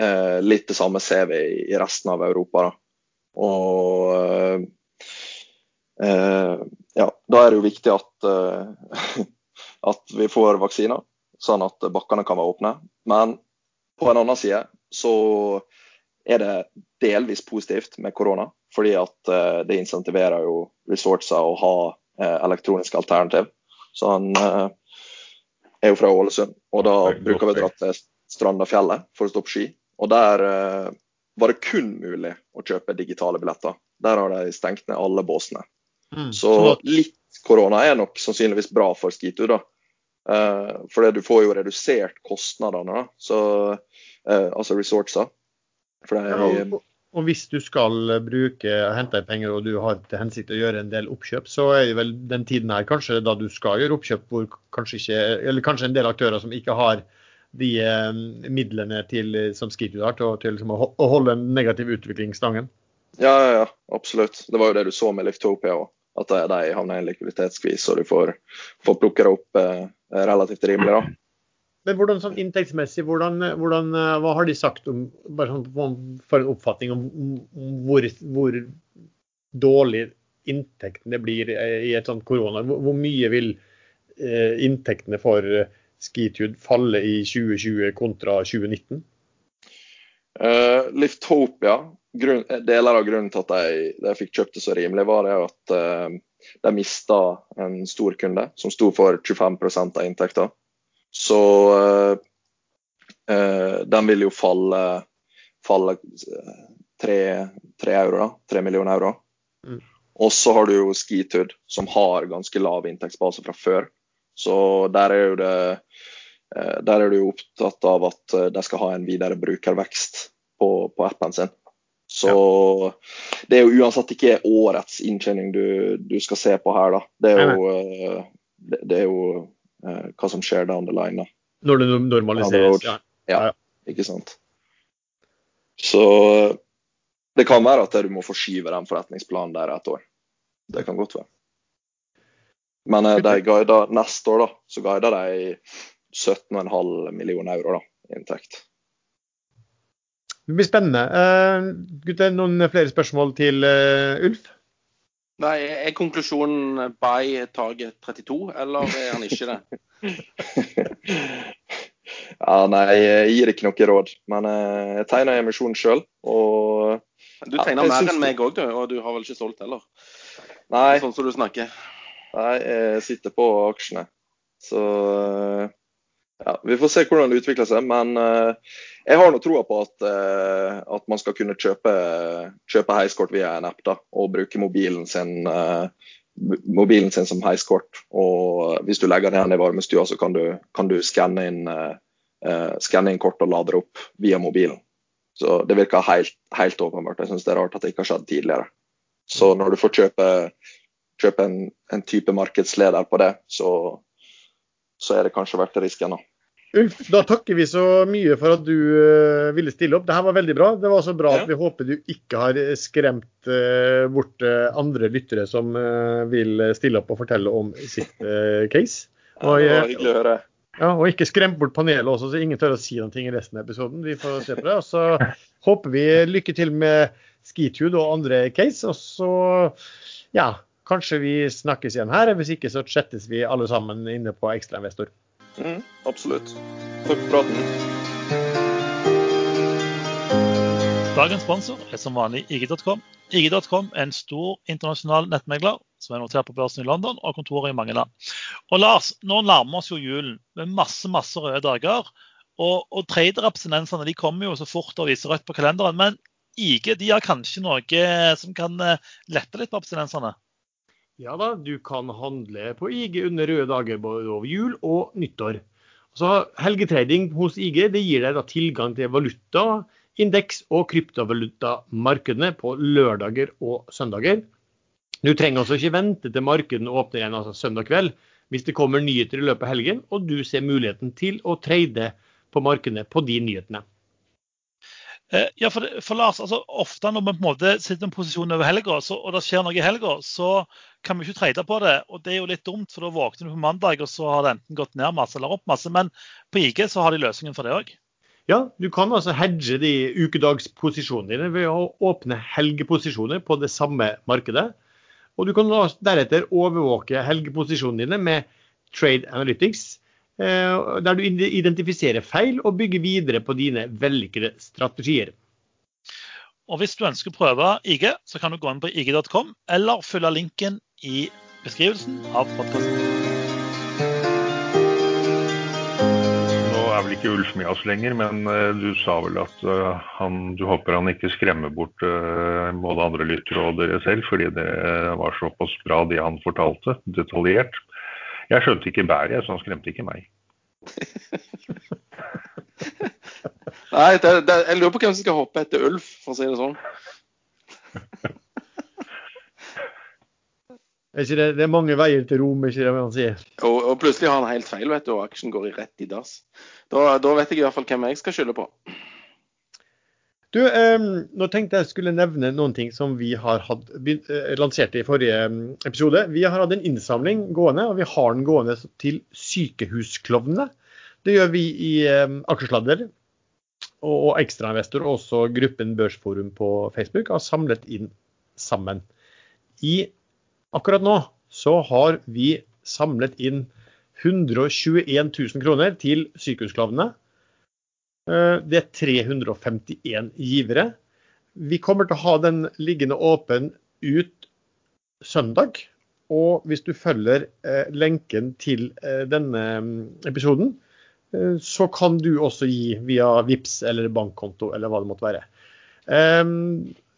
eh, litt det samme ser vi i resten av Europa. Da. Og eh, ja, da er det jo viktig at, eh, (laughs) at vi får vaksiner, sånn at bakkene kan være åpne. Men på en annen side så er det delvis positivt med korona. Fordi at uh, det insentiverer jo resortsa å ha elektroniske elektronisk alternativ. Så han er jo fra Ålesund, og da bruker vi å dra til Strandafjellet for å stå på ski. Og der var det kun mulig å kjøpe digitale billetter. Der har de stengt ned alle båsene. Mm, så litt korona er nok sannsynligvis bra for skitur, da. Uh, for du får jo redusert kostnadene. Så, uh, altså resortsa. Det er, og hvis du skal bruke hente inn penger og du har til hensikt å gjøre en del oppkjøp, så er det vel den tiden her kanskje da du skal gjøre oppkjøp hvor kanskje ikke Eller kanskje en del aktører som ikke har de eh, midlene til, som Skitude har til, til liksom, å holde en negativ utvikling stangen. Ja, ja, ja, absolutt. Det var jo det du så med Liftopia òg. At de havner i en likviditetsskvis og du får, får plukke det opp eh, relativt rimelig. da. Men hvordan sånn inntektsmessig, hvordan, hvordan, eh, hva har de sagt om bare sånn for en oppfatning om, om hvor, hvor, dårlig inntektene blir i et sånt korona? Hvor, hvor mye vil eh, inntektene for Skitude falle i 2020 kontra 2019? Uh, Liftopia grunn, Deler av grunnen til at de, de fikk kjøpt det så rimelig, var det at uh, de mista en stor kunde som sto for 25% av inntekta. Så uh, eh, den vil jo falle, falle tre, tre euro, da. Tre millioner euro. Mm. Og så har du jo Skitud, som har ganske lav inntektsbase fra før. Så der er jo det eh, der er du jo opptatt av at eh, de skal ha en videre brukervekst på, på appen sin. Så det er jo uansett ikke årets inntjening du, du skal se på her, da. Det er jo, eh, det, det er jo hva som skjer down the line, da. Når det normaliseres. Ja. Ja, Ja, ikke sant. Så det kan være at du må forskyve den forretningsplanen der et år. Det kan godt være. Men eh, de guida, neste år, da, så guider de 17,5 millioner euro da, inntekt. Det blir spennende. Uh, gutter, noen flere spørsmål til uh, Ulf? Nei, Er konklusjonen by target 32, eller er han ikke det? (laughs) ja, nei, jeg gir ikke noe råd. Men uh, jeg tegner emisjonen sjøl, Du tegner ja, mer enn meg òg, du. Og du har vel ikke solgt heller? Nei, Sånn som du snakker. Nei jeg sitter på aksjene. Så eh, ja, vi får se hvordan det utvikler seg. Men eh, jeg har nå troa på at, eh, at man skal kunne kjøpe, kjøpe heiskort via en app da, og bruke mobilen sin, mobilen sin som heiskort. Og hvis du legger den i varmestua, så kan du, kan du skanne inn, inn kort og lade opp via mobilen. Så det virker helt, helt åpenbart. Jeg syns det er rart at det ikke har skjedd tidligere. Så når du får kjøpe, kjøpe en, en type markedsleder på det, så, så er det kanskje verdt risken. da. Uff, da takker vi så mye for at du eh, ville stille opp. Det her var veldig bra. Det var så bra at vi håper du ikke har skremt eh, bort eh, andre lyttere som vil stille opp og fortelle om sitt case. (laughs) Ja, Og, det var hyggelig å høre. Ja, og ikke skremt bort panelet også, så ingen tør å si noe i resten av episoden. Vi får se på det. Og så håper vi lykke til med Skitude og andre case. Og så, ja, kanskje vi snakkes igjen her. Hvis ikke så chattes vi alle sammen inne på Ekstrainvestor. Mm, absolutt. Takk for praten. Dagens sponsor er som vanlig IG.com. IG.com er en stor internasjonal nettmegler som er notert på børsen i London og kontorer i mange land. Og Lars, nå nærmer oss jo julen med masse masse røde dager. Og, og traderabstinensene de kommer jo så fort og viser rødt på kalenderen. Men IG de har kanskje noe som kan eh, lette litt på abstinensene? Ja da, du kan handle på IG under røde dager både over jul og nyttår. Så Helgetrading hos IG det gir deg da tilgang til valuta, indeks og kryptovalutamarkedene på lørdager og søndager. Du trenger altså ikke vente til markedene åpner igjen altså søndag kveld hvis det kommer nyheter i løpet av helgen og du ser muligheten til å trade på markedene på de nyhetene. Eh, Ja, for, for Lars, altså Ofte når man på en måte sitter i en posisjon over helga, og det skjer noe i helga, så kan vi ikke trade på det. og Det er jo litt dumt, for da våkner du på mandag, og så har det enten gått ned masse eller opp masse. Men på IG så har de løsningen for det òg. Ja, du kan altså hedge de ukedagsposisjonene dine ved å åpne helgeposisjoner på det samme markedet. Og du kan deretter overvåke helgeposisjonene dine med Trade Analytics, eh, der du identifiserer feil og bygger videre på dine vellykkede strategier. Og hvis du ønsker å prøve IG, så kan du gå inn på ig.com, eller følge linken i beskrivelsen av podkasten. Nå er vel ikke Ulf med oss lenger, men eh, du sa vel at eh, han, du håper han ikke skremmer bort eh, både andre lyttere og dere selv, fordi det var såpass bra det han fortalte, detaljert. Jeg skjønte ikke bæret, så han skremte ikke meg. (laughs) Nei, det, det, jeg lurer på hvem som skal hoppe etter Ulf, for å si det sånn. Er det, det er mange veier til Rom, er ikke det man sier? Og, og plutselig har han helt feil, vet du, og aksjen går i rett i dass. Da, da vet jeg i hvert fall hvem jeg skal skylde på. Du, eh, nå tenkte jeg skulle nevne noen ting som vi har hatt, eh, lansert i forrige mm, episode. Vi har hatt en innsamling gående, og vi har den gående til Sykehusklovnene. Det gjør vi i eh, Akersladder og, og Ekstrainvestor, og også gruppen Børsforum på Facebook, har samlet inn sammen. I akkurat nå så har vi samlet inn 121 000 kroner til Sykehusklovnene. Eh, Det er 351 givere. Vi kommer til å ha den liggende åpen ut søndag. Og hvis du følger eh, lenken til eh, denne mm, episoden, så kan du også gi via VIPS eller bankkonto eller hva det måtte være.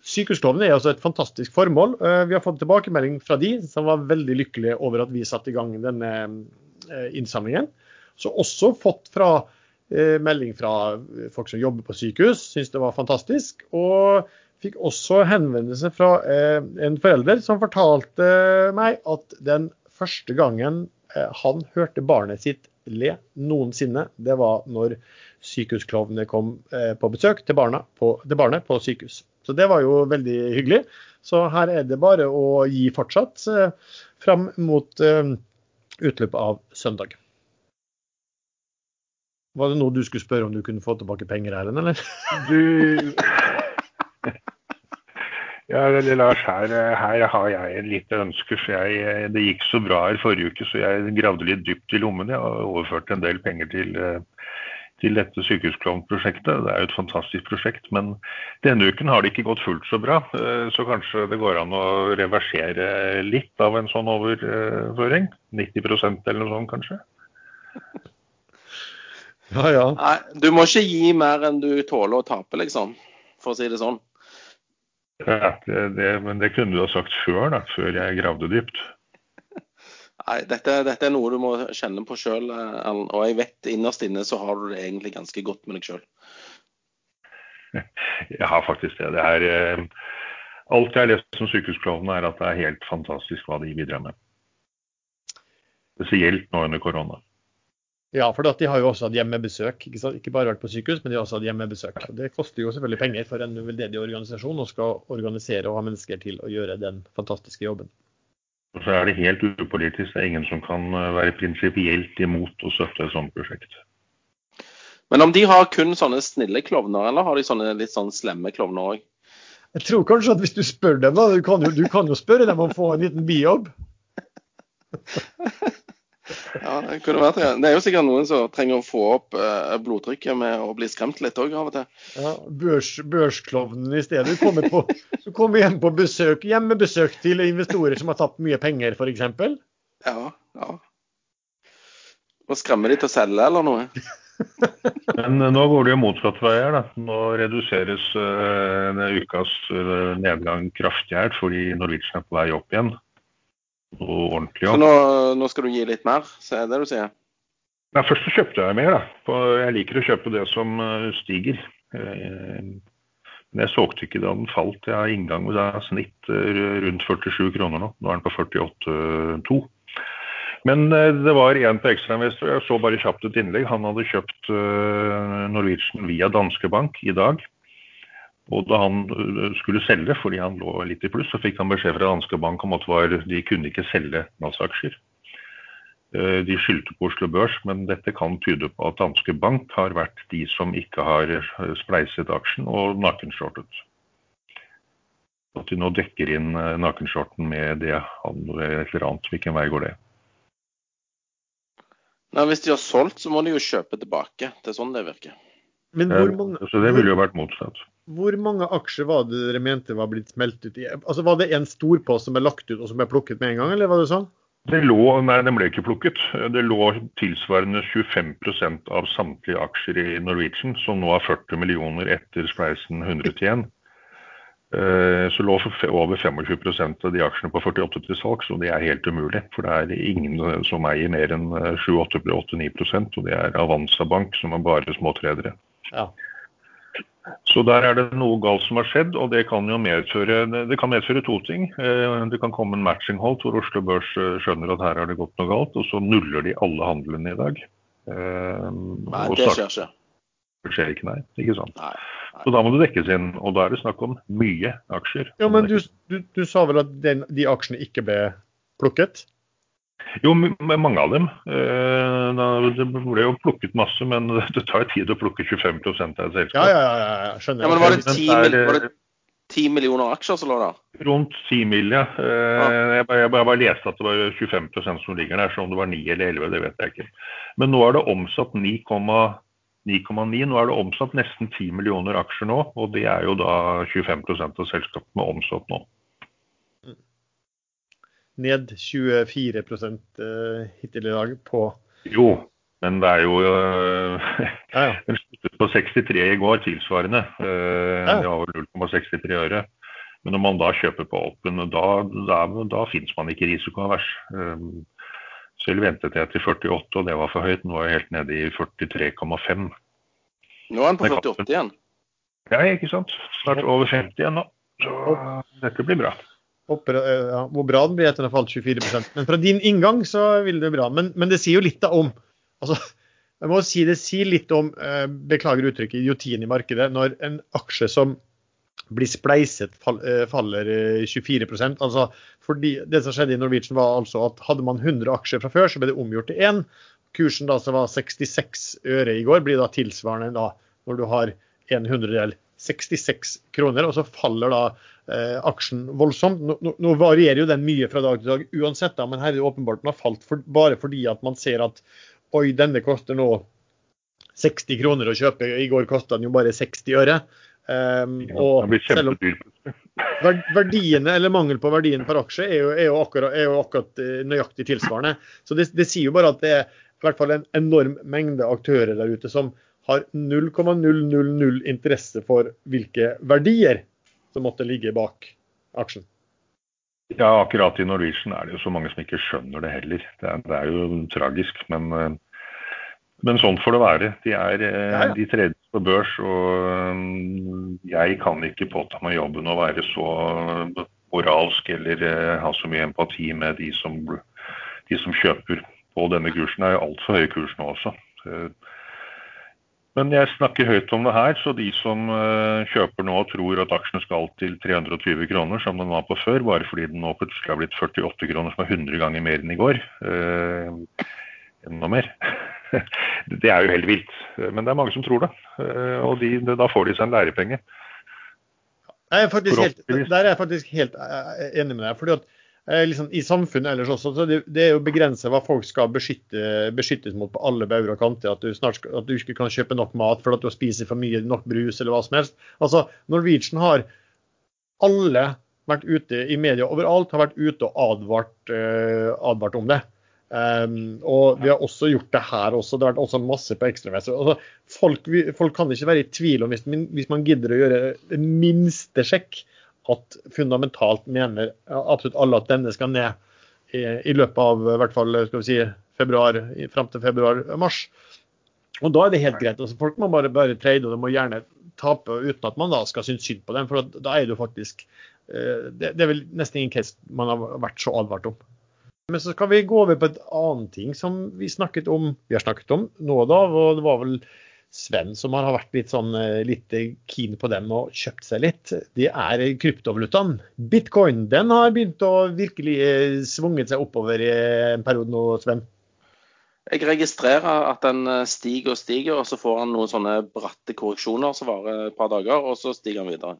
Eh, Sykehusloven er altså et fantastisk formål. Eh, Vi har fått tilbakemelding fra de som var veldig lykkelige over at vi satte i gang denne eh, innsamlingen. Så også fått fra eh, melding fra folk som jobber på sykehus, syntes det var fantastisk. Og fikk også henvendelse fra en forelder som fortalte meg at den første gangen han hørte barnet sitt le noensinne, det var når sykehusklovnene kom på besøk til, barna på, til barnet på sykehus. Så det var jo veldig hyggelig. Så her er det bare å gi fortsatt eh, fram mot eh, utløpet av søndag. Var det noe du skulle spørre om du kunne få tilbake penger, Erlend, eller? Du Ja, Lars, her, her har jeg et lite ønske. for jeg, Det gikk så bra her forrige uke, så jeg gravde litt dypt i lommen. Jeg overførte en del penger til, eh, til dette sykehusklovnprosjektet. Det er jo et fantastisk prosjekt, men denne uken har det ikke gått fullt så bra. Eh, Så kanskje det går an å reversere litt av en sånn overføring? 90% eller noe sånt, kanskje? (laughs) Ja, ja. Nei, du må ikke gi mer enn du tåler å tape, liksom. For å si det sånn. Ja, det, det, men det kunne du ha sagt før, da, før jeg gravde dypt. Nei, dette, dette er noe du må kjenne på sjøl, Erlend. Og jeg vet innerst inne så har du det egentlig ganske godt med deg sjøl. (laughs) Jeg har faktisk det. det er, eh, alt jeg har lest som sykehusklovn, er at det er helt fantastisk hva de bidrar med. Spesielt nå under korona. Ja, for de har jo også hatt hjemmebesøk. Ikke, sant? ikke bare vært på sykehus, men de har også hatt hjemmebesøk. Og Det koster jo selvfølgelig penger for en veldedig organisasjon å skal organisere og ha mennesker til å gjøre den fantastiske jobben. Og så er det helt upolitisk. Det er ingen som kan eh, være prinsipielt imot å støtte et sånt prosjekt. Men om de har kun sånne snille klovner, eller har de sånne litt sånn slemme klovner òg? Jeg tror kanskje at hvis du spør dem, da, du kan jo, du kan jo spørre dem om å få en liten bijobb. (laughs) Ja, det kunne vært det. Det er jo sikkert noen som trenger å få opp eh, blodtrykket med å bli skremt litt òg av og til. Ja, børs, børsklovnen i stedet. Du kommer, på, (laughs) du kommer hjem på besøk, hjemmebesøk til investorer som har tapt mye penger, f.eks. Ja, ja. Og skremme de til å selge eller noe? (laughs) Men eh, nå går det jo motsatt vei her. da. Nå reduseres uh, ukas nedgang kraftig her fordi Norwegian er på vei opp igjen. Ordentlig Så nå, nå skal du gi litt mer, så er det du sier? Nei, først så kjøpte jeg mer, da. Jeg liker å kjøpe det som eh, stiger. Eh, Men jeg solgte ikke da den falt. Jeg har inngang med det snitt eh, rundt 47 kroner nå. Nå er den på 48,2. Men det var en på ekstrainvestor. Jeg så bare kjapt et innlegg. Han hadde kjøpt Norwegian via Danske Bank i dag. Og da han eh, skulle selge, fordi han lå litt i pluss, så fikk han beskjed fra Danske Bank om at var, de kunne ikke selge NAS-aksjer. Eh, De skyldte på Oslo Børs, men dette kan tyde på at Danske Bank har vært de som ikke har eh, spleiset aksjen og nakenshortet. At de nå dekker inn nakenshorten med det han et eller annet. Hvilken vei går det? Nei, Hvis de har solgt, så må de jo kjøpe tilbake. Det er sånn det virker. Men hvor mange, Så det ville jo vært motsatt. Hvor mange aksjer var det dere mente var blitt smelt ut i? Altså Var det en storpost som ble lagt ut og som ble plukket med en gang, eller var det sånn? Det lå, nei, den ble ikke plukket. Det lå tilsvarende 25% av samtlige aksjer i Norwegian, som nå har 40 millioner etter spleisen 100 til 1. Eh, Så lå over 25% av de aksjene på 48 til salgs, og det er helt umulig. For det er ingen som eier mer enn 7-8-9% og det er Avanza Bank, som er bare småtredere. Ja. Så der er det noe galt som har skjedd, og det kan jo medføre, det kan medføre to ting. Eh, Det kan komme en matching hold hvor Oslo Børs eh, skjønner at her har det gått noe galt, og så nuller de alle handlene i dag. Eh, Nei, og det skjer ikke. det skjer ikke, nei. Ikke sant. Nei. Så da må det dekkes inn, og da er det snakk om mye aksjer. Ja, men du, du, du sa vel at den, de aksjene ikke ble plukket? Jo, mange av dem. Eh, Det ble jo plukket masse, men (laughs) det tar tid å plukke 25% av et selskap. Ja, ja, ja, ja, ja skjønner. Ja, men var det Men ti, det er, mil- var det ti millioner aksjer som lå der? Rundt 10 mill. Ja. Eh, Jeg, bare- jeg, bare- leste at det var 25% som ligger der, så om det var 9 eller 11, det vet jeg ikke. Men nå er det omsatt 9,9. Nå er det omsatt nesten 10 millioner aksjer nå, og det er jo da 25% av selskapene omsatt nå. Ned 24 eh, hittil i dag på Jo, men det er jo øh, Ja, ja. Den sluttet på 63 i går, tilsvarende. Øh, Ja. Det var vel 0,63 øre. Men når man da kjøper på oppen, da, da, da finnes man ikke risikoavers. Um, selv ventet jeg til 48, og det var for høyt. Nå er jeg helt nede i 43,5. Nå er han på 48 igjen. Ja, ikke sant. Snart over 50 igjen nå. Så dette blir bra. Eh, ja, hvor bra den blir etter den har falt 24% Men fra din inngang så vil det bra. Men, men det sier jo litt da om altså, jeg må si Det sier litt om, eh, beklager uttrykket, idiotien i markedet, når en aksje som blir spleiset, fall, eh, faller eh, 24% altså fordi Det som skjedde i Norwegian, var altså at hadde man 100 aksjer fra før, så ble det omgjort til én. Kursen da som var 66 øre i går, blir da tilsvarende da når du har en hundredel 66 kroner, og så faller da eh, aksjen voldsomt. Nå, nå, nå varierer jo den mye fra dag til dag uansett, da, men her er det åpenbart den har falt for, bare fordi at man ser at oi, denne koster nå 60 kroner å kjøpe, i går kosta den jo bare 60 øre. Um, Den og selv om (laughs) verdiene, eller mangel på verdien per aksje, er jo, er jo, akkurat, er jo akkurat eh, nøyaktig tilsvarende. Så det, det sier jo bare at det er i hvert fall en enorm mengde aktører der ute som har 0,000 interesse for hvilke verdier som måtte ligge bak aksjen. Ja, akkurat i Norwegian er det jo så mange som ikke skjønner det heller. Det er, det er jo tragisk, men, men sånn får det være. De, er, eh, Ja, ja. de tredje på børs, og eh, jeg kan ikke påta meg jobben å være så moralsk eller eh, ha så mye empati med de som, de som kjøper på denne kursen. Det er jo altfor høye kurs nå også. Men jeg snakker høyt om det her, så de som eh, kjøper nå og tror at aksjen skal til 320 kroner, som den var på før, bare fordi den nå plutselig har blitt 48 kroner, som er 100 ganger mer enn i går, eh, enda mer, (laughs) det er jo helt vilt. Men det er mange som tror det, eh, og de, da får de seg en lærepenge. Jeg er faktisk helt, der er jeg faktisk helt eh, enig med deg. fordi at liksom, I samfunnet ellers også, så det, det er jo begrenset hva folk skal beskytte, beskyttes mot på alle bauger og kanter. At du, snart at du ikke kan kjøpe nok mat for at du spiser for mye nok brus eller hva som helst. Altså, Norwegian har alle vært ute i media overalt har vært ute og advart, eh, advart om det. Um, og vi har også gjort det her også. Det har vært også masse på ekstramester. Altså, folk, folk kan ikke være i tvil om, hvis, hvis man gidder å gjøre det minste sjekk, at fundamentalt mener absolutt alle at denne skal ned i, løpet av i hvert fall skal vi si, februar, fram til februar-mars. Og da er det helt greit. Altså, folk må bare, bare trade, og de må gjerne tape uten at man da skal synes synd på dem. For da er det jo faktisk eh, det, er vel nesten ingen case man har vært så advart om. Men så skal vi gå over på et annet ting som vi snakket om, vi har snakket om nå da, og det var vel Sven som har vært litt sånn eh, litt keen på dem og kjøpt seg litt. Det er kryptovalutaen. Bitcoin den har begynt å virkelig eh, svunget seg oppover i en periode nå, Sven. Jeg registrerer at den eh, stiger og stiger, og så får han noen sånne bratte korreksjoner som varer et par dager, og så stiger han videre.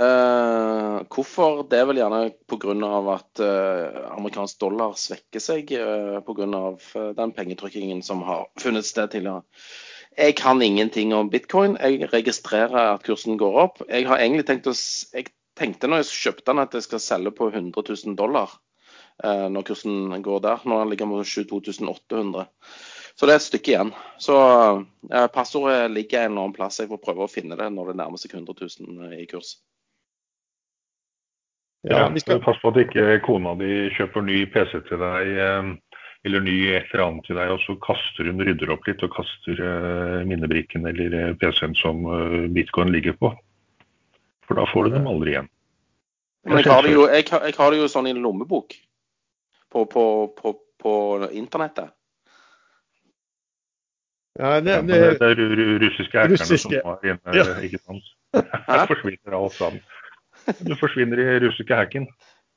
Uh, hvorfor? Det er vel gjerne pga. at uh, amerikansk dollar svekker seg uh, pga. Den pengetrykkingen som har funnet sted tidligere. Jeg kan ingenting om bitcoin. Jeg registrerer at kursen går opp. Jeg har egentlig tenkt å, jeg tenkte når jeg kjøpte den at jeg skal selge på 100 000 dollar eh, når kursen går der. Nå ligger den ligger på 22 800. Så det er et stykke igjen. Så eh, passordet ligger en eller annen plass. Jeg får prøve å finne det når det nærmer seg 100 000 i kurs. Ja, vi skal, Pass på at ikke kona di kjøper ny PC til deg, eh, eller ny et eller annet til deg, og så kaster hun, rydder opp litt og kaster eh, minnebrikken eller eh, PC-en som eh, bitcoin ligger på. For da får du dem aldri igjen. Men jeg har det jo, jeg, jeg har det jo sånn i en lommebok på, på, på, på internettet. ja, det, Ja, det, det er ru- ru- russiske erkerne Russiske. som var inne, Ja. ikke sant. (laughs) Her (laughs) forsvinner alt sammen. Du forsvinner i russiske hacken.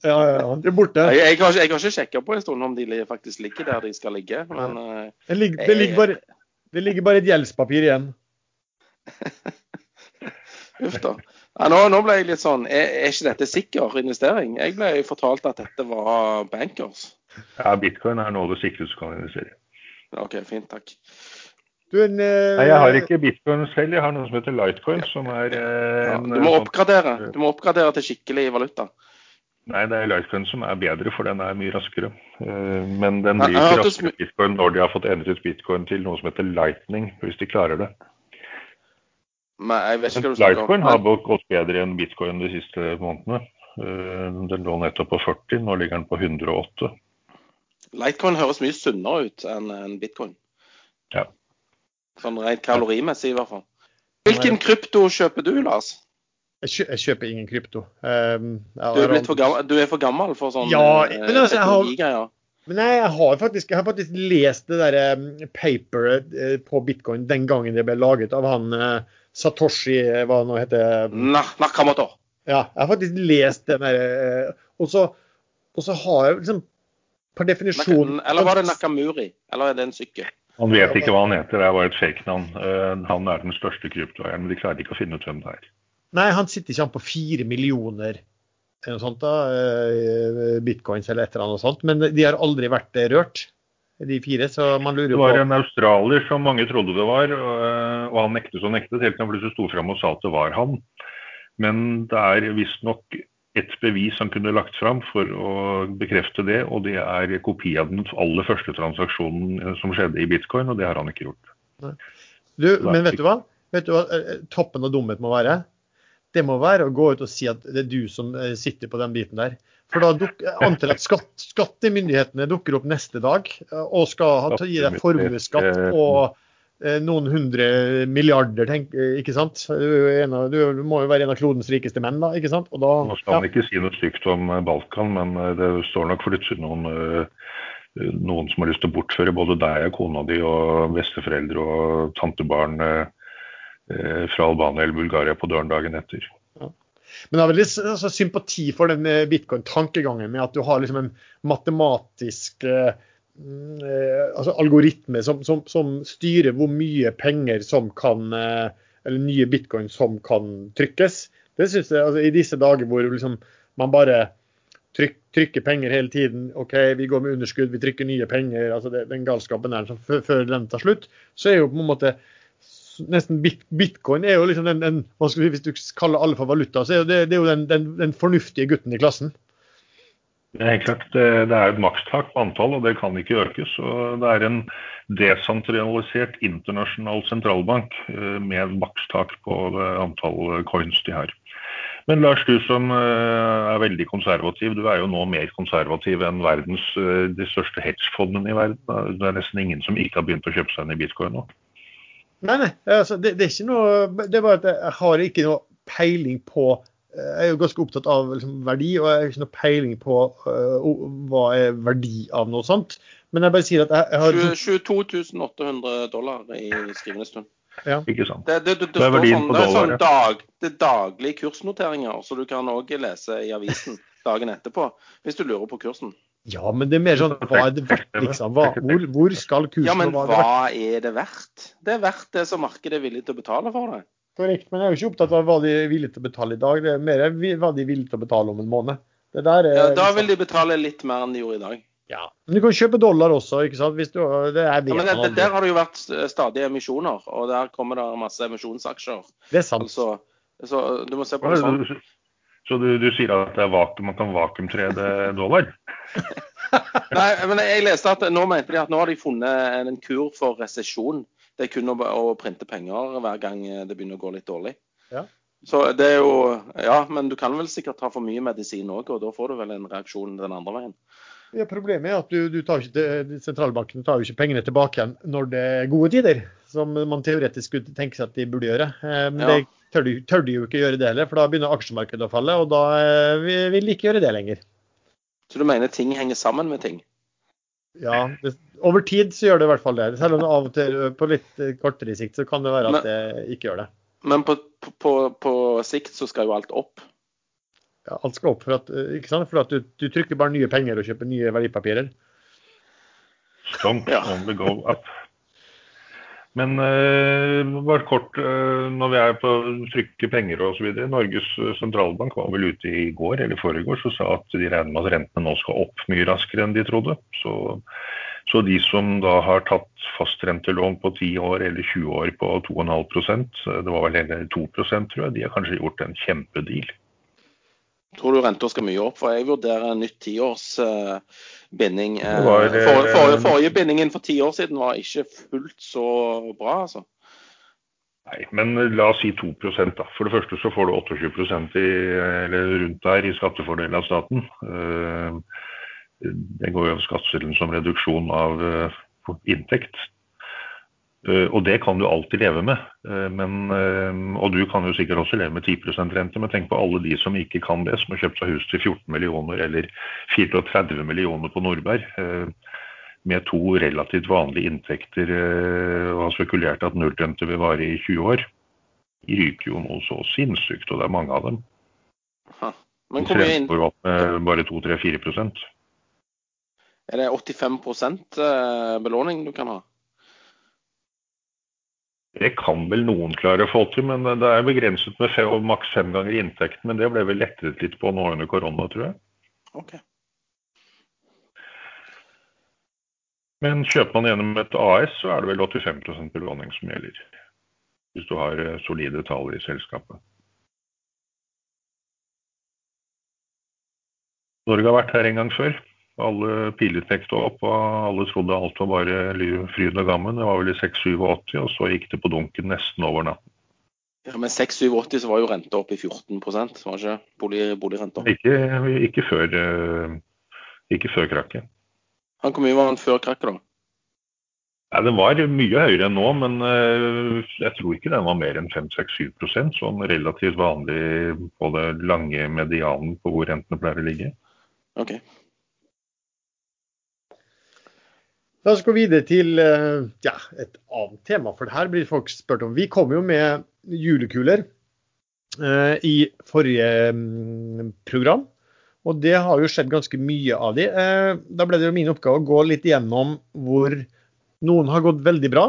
Ja, ja, De er borte. Jeg, jeg, har, jeg har ikke sjekka på en stund om de faktisk ligger der de skal ligge. Men eh, Det ligger, det ligger, bare, det ligger bare et gjeldspapir igjen. (laughs) uff da. Ja, nå, nå ble jeg litt sånn er, er ikke dette sikker investering? Jeg ble fortalt at dette var bankers. Ja, bitcoin er noe av det sikreste du kan investere i. OK, fint. Takk. Du, en, eh, Nei, jeg har ikke bitcoin selv, jeg har noe som heter Litecoin, som er eh, Ja, du må sånn- oppgradere. Du må oppgradere til skikkelig valuta. Nei, det er Litecoin som er bedre, for den er mye raskere. Eh, Men den blir ikke raskere bitcoin når de har fått endret bitcoin til noe som heter lightning, hvis de klarer det. Men jeg vet ikke hva du snakker om. Litecoin har gått bedre enn bitcoin de siste månedene. Eh, Den lå nettopp på 40, nå ligger den på 108. Litecoin høres mye sunnere ut enn bitcoin. Ja. Sånn rent kalorimessig, i hvert fall. Hvilken krypto kjøper du, Lars? Jeg, kjøper ingen krypto. Um, Du er, blitt for gammel, du er for gammel for sånn Ja, men altså, jeg har- teknologigreier. Men nei, jeg har faktisk, jeg har faktisk lest det der um, paperet eh, på bitcoin den gangen det ble laget av han eh, Satoshi, eh, hva det nå heter. Na, Nakamoto. Ja, jeg har faktisk lest den der Og så, og så har jeg liksom per definisjon eller var det Nakamuri? Eller er det en sykkel? Han vet ikke hva han heter, det er bare et fake-navn. Han er den største kryptoeieren, men de klarer ikke å finne ut hvem det er. Nei, han sitter ikke an på fire millioner eller noe sånt da, eh, bitcoins eller et eller annet sånt. Men de har aldri vært eh, rørt, de fire. Så man lurer på Det var en australier som mange trodde det var, og og han nektet og nektet, helt til han plutselig sto fram og sa at det var han. Men det er visstnok et bevis han kunne lagt fram for å bekrefte det, og det er kopi av den aller første transaksjonen eh, som skjedde i bitcoin, og det har han ikke gjort. du, Men vet du hva? Vet du hva eh, toppen av dumhet må være? Det må være å gå ut og si at det er du som eh, sitter på den biten der. For da duk, jeg antar jeg at skatt, skattemyndighetene dukker opp neste dag eh, og skal ha, gi deg formuesskatt på eh, noen hundre milliarder, tenk, eh, ikke sant? Du, en av, du må jo være en av klodens rikeste menn, da, ikke sant? Og da, Nå skal han ikke si noe stygt om eh, Balkan, men eh, det står nok plutselig noen, eh, noen som har lyst til å bortføre både deg og kona di og besteforeldre og tantebarn eh, eh, fra Albania eller Bulgaria på døren dagen etter. Men jeg har veldig altså, sympati for den eh, bitcoin-tankegangen med at du har liksom en matematisk eh, mm, eh, altså algoritme som, som, som styrer hvor mye penger som kan eh, Eller nye bitcoin som kan trykkes. Det synes jeg, altså, I disse dager hvor liksom man bare tryk, trykker penger hele tiden. OK, vi går med underskudd, vi trykker nye penger. altså det, Den galskapen der som før, før den tar slutt, så er jo på en måte nesten bit, bitcoin er jo liksom den, den vi, Hvis du kaller alle for valuta, så er det, det er jo den, den, den fornuftige gutten i klassen. Er helt klart, det, det er et makstak på antall, og det kan ikke økes. og Det er en desentralisert internasjonal sentralbank eh, med makstak på antall coins de har. Men Lars, du som eh, er veldig konservativ, du er jo nå mer konservativ enn verdens eh, de største hedgefondene i verden. Det er nesten ingen som ikke har begynt å kjøpe seg inn i bitcoin nå. Nei, nei. Altså, det, det er ikke noe Det er bare at jeg har ikke noe peiling på Jeg er jo ganske opptatt av liksom, verdi, og jeg har ikke noe peiling på uh, hva er verdi av noe sånt. Men jeg bare sier at jeg, jeg har liksom- 22 800 dollar i skrivende stund. Ikke sant? Det, det, det, det, Det er verdien sånn, på det er sånn dag, det er daglige kursnoteringer, så du kan òg lese i avisen dagen etterpå hvis du lurer på kursen. Ja, men det er mer sånn Hva er det verdt, liksom? Hva, hvor, hvor skal kursen Ja, men hva er hva er det verdt? Det er verdt det som markedet er villig til å betale for det. Korrekt, men jeg er jo ikke opptatt av hva de er villige til å betale i dag. Det er mer hva de er villige til å betale om en måned. Det der er, Ja, da vil de betale litt mer enn de gjorde i dag. ja. Men du kan kjøpe dollar også, ikke sant? Hvis du, det er Ja, men det, det. Der har det jo vært stadige emisjoner, og der kommer det masse emisjonsaksjer. Det er sant. Altså, så du må se på det sånn. Så du, du sier at det er vakuum, man kan vakuumtrede dollar? (laughs) Nei, men jeg leste at nå mente de at nå har de funnet en kur for resesjon. Det er kun å, å printe penger hver gang det begynner å gå litt dårlig. Ja. Så det er jo Ja, men du kan vel sikkert ta for mye medisin òg, og da får du vel en reaksjon den andre veien. Ja, problemet er at du, du tar ikke, det- sentralbanken tar jo ikke pengene tilbake igjen når det er gode tider, som man teoretisk skulle tenke seg at de burde gjøre. Eh, Men Ja. det tør de, tør de jo ikke gjøre det heller, for da begynner aksjemarkedet å falle, og da eh, vil de ikke gjøre det lenger. Så du mener ting henger sammen med ting? Ja, det, Over tid så gjør det i hvert fall det. Selv om det av og til på litt eh, kortere sikt så kan det være at det ikke gjør det. Men på, på, på sikt så skal jo alt opp. Ja, alt skal opp, for at, eh, ikke sant? For at du, du trykker bare nye penger og kjøper nye verdipapirer. Strong Ja. on the go up. Men eh, bare kort, eh, når vi er på å trykke penger osv. Norges sentralbank var vel ute i går eller foregårs og sa at de regner med at rentene nå skal opp mye raskere enn de trodde. Så Så de som da har tatt fastrentelån på 10 år eller 20 år på 2,5% det var vel heller 2% tror jeg, de har kanskje gjort en kjempedeal. Tror du renta skal mye opp? For jeg vurderer en nytt tiårs uh, binding. Uh, for, eh, for, for, forrige bindingen for ti år siden var ikke fullt så bra, altså. Nei, men la oss si 2 da. For det første så får du 28 i, eller rundt der i skattefordel av staten. Uh, Det går jo over skatteseddelen som reduksjon av eh, inntekt. Eh, Og det kan du alltid leve med. Eh, Men, eh, og du kan jo sikkert også leve med 10% rente, men tenk på alle de som ikke kan det, som har kjøpt seg hus til 14 millioner eller 34 millioner på Nordberg. Med to relativt vanlige inntekter og har spekulert at nullrente vil vare i 20 år. De ryker jo noe så sinnssykt, og det er mange av dem. Ha. Men hvor mye inn- bare 2-3-4 er det 85 eh, belåning du kan ha? Det kan vel noen klare å få til, men det er begrenset med fem, maks fem ganger inntekten. Men det ble vel lettet litt på nå under korona, tror jeg. Okay. Men kjøper man gjennom et AS, så er det vel 85 belåning som gjelder. Hvis du har eh, solide tall i selskapet. Norge har vært her en gang før. Alle piler opp, og alle trodde alt var bare fryd og gammen. Det var vel i 86-87, og så gikk det på dunken nesten over natten. Ja, Men 86-87 så var jo renta opp i 14 var ikke bolig, boligrenta? Ikke, ikke, før, eh, ikke før krakket. Hvor mye var den før krakket, da? Nei, Den var mye høyere enn nå, men eh, jeg tror ikke den var mer enn 5-6-7 Sånn relativt vanlig på det lange medianen på hvor rentene pleier å ligge. Ok. La oss gå videre til eh, ja, et annet tema, for det her blir folk spurt om. Vi kom jo med julekuler eh, i forrige mm, program, og det har jo skjedd ganske mye av de. Eh, da ble det jo min oppgave å gå litt igjennom hvor noen har gått veldig bra.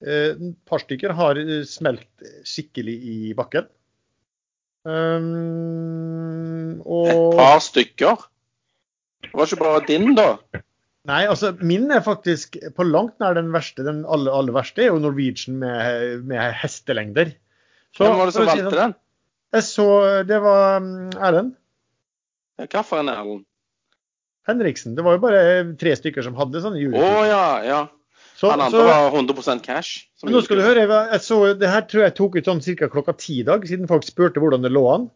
Eh, Et par stykker har eh, smelt skikkelig i bakken. Um, Et par stykker? Det var ikke bare din, da? Nei, altså min er faktisk på langt nær den verste. Den aller, aller verste er jo Norwegian med, med hestelengder. Så, Hvem var det som valgte sånn, den? Jeg så Det var mm, Erlend Hvilken Erlend? Henriksen. Det var jo bare tre stykker som hadde sånne Å Oh, ja, ja. Så, Han andre så, var 100% cash. som men nå skal du høre, jeg så, det her tror jeg tok ut sånn ca. klokka ti i dag, siden folk spurte hvordan det lå an.